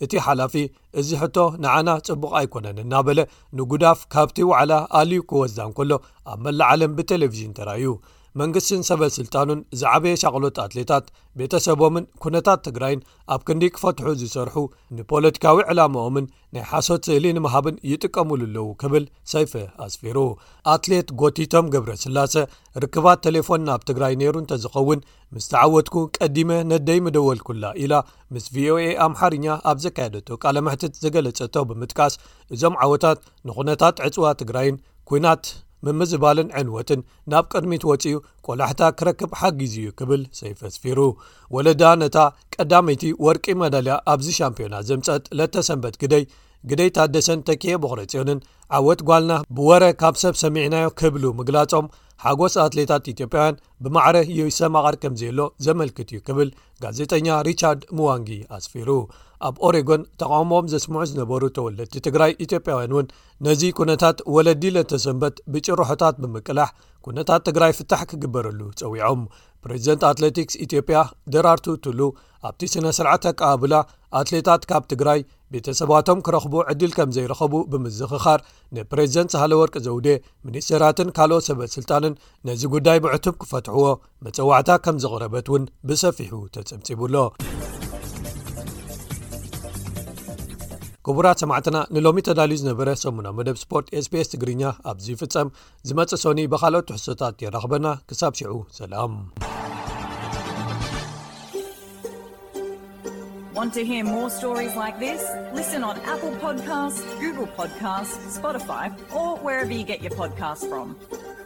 እቲ ሓላፊ እዚ ሕቶ ንዓና ፅቡቕ ኣይኮነን እናበለ ንጉዳፍ ካብቲ ዋዕላ ኣልዩ ክወስዳ እንከሎ ኣብ መላዓለም ብቴሌቭዥን ተራእዩ መንግስትን ሰበ ስልጣኑን ዝዓበየ ሻቕሎት ኣትሌታት ቤተሰቦምን ኩነታት ትግራይን ኣብ ክንዲ ክፈትሑ ዝሰርሑ ንፖለቲካዊ ዕላማኦምን ናይ ሓሶት ስእሊ ንምሃብን ይጥቀምሉ ኣለዉ ክብል ሰይፈ ኣስፊሩ ኣትሌት ጎቲቶም ገብረ ስላሰ ርክባት ቴሌፎን ናብ ትግራይ ነይሩ እንተዝኸውን ምስ ተዓወትኩ ቀዲመ ነደይ ምደወልኩላ ኢላ ምስ ቪኦኤ ኣምሓርኛ ኣብ ዘካየደቶ ቃለ መሕትት ዝገለጸቶ ብምጥቃስ እዞም ዓወታት ንኹነታት ዕፅዋ ትግራይን ኩናት ምምዝባልን ዕንወትን ናብ ቅድሚት ወፂኡ ቆላሕታ ክረክብ ሓጊዙ እዩ ክብል ሰይፈ ኣስፊሩ ወለዳ ነታ ቀዳመይቲ ወርቂ መዳልያ ኣብዚ ሻምፒዮና ዘምፀት ለተሰንበት ግደይ ግደይ ታደሰን ተኪኤ ቦክረፅዮንን ዓወት ጓልና ብወረ ካብ ሰብ ሰሚዕናዮ ክብሉ ምግላፆም ሓጎስ ኣትሌታት ኢትዮጵያውያን ብማዕረ ዩ ይሰማቐር ከም ዘየሎ ዘመልክት እዩ ክብል ጋዜጠኛ ሪቻርድ ምዋንጊ ኣስፊሩ ኣብ ኦሬጎን ተቃውሞም ዘስምዑ ዝነበሩ ተወለድቲ ትግራይ ኢትዮጵያውያን እውን ነዚ ኩነታት ወለዲ ለተሰንበት ብጭርሖታት ብምቅላሕ ኩነታት ትግራይ ፍታሕ ክግበረሉ ጸዊዖም ፕሬዚደንት ኣትለቲክስ ኢትዮጵያ ደራርቱ ቱሉ ኣብቲ ስነ ስርዓት ኣቀባብላ ኣትሌታት ካብ ትግራይ ቤተሰባቶም ክረኽቡ ዕድል ከም ዘይረኸቡ ብምዝኽኻር ንፕሬዚደንት ሳሃለ ወርቂ ዘውዴ ሚኒስተራትን ካልኦት ሰበስልጣንን ነዚ ጉዳይ ብዕቱብ ክፈትሕዎ መጸዋዕታ ከም ዘቕረበት እውን ብሰፊሑ ተጸብጺቡ ኣሎ ክቡራት ሰማዕትና ንሎሚ ተዳልዩ ዝነበረ ሰሙና መደብ ስፖርት ስps ትግርኛ ኣብዚ ይፍጸም ዝመጽእ ሶኒ ብካልኦት ትሕሶታት የራኽበና ክሳብ ሽዑ ሰላም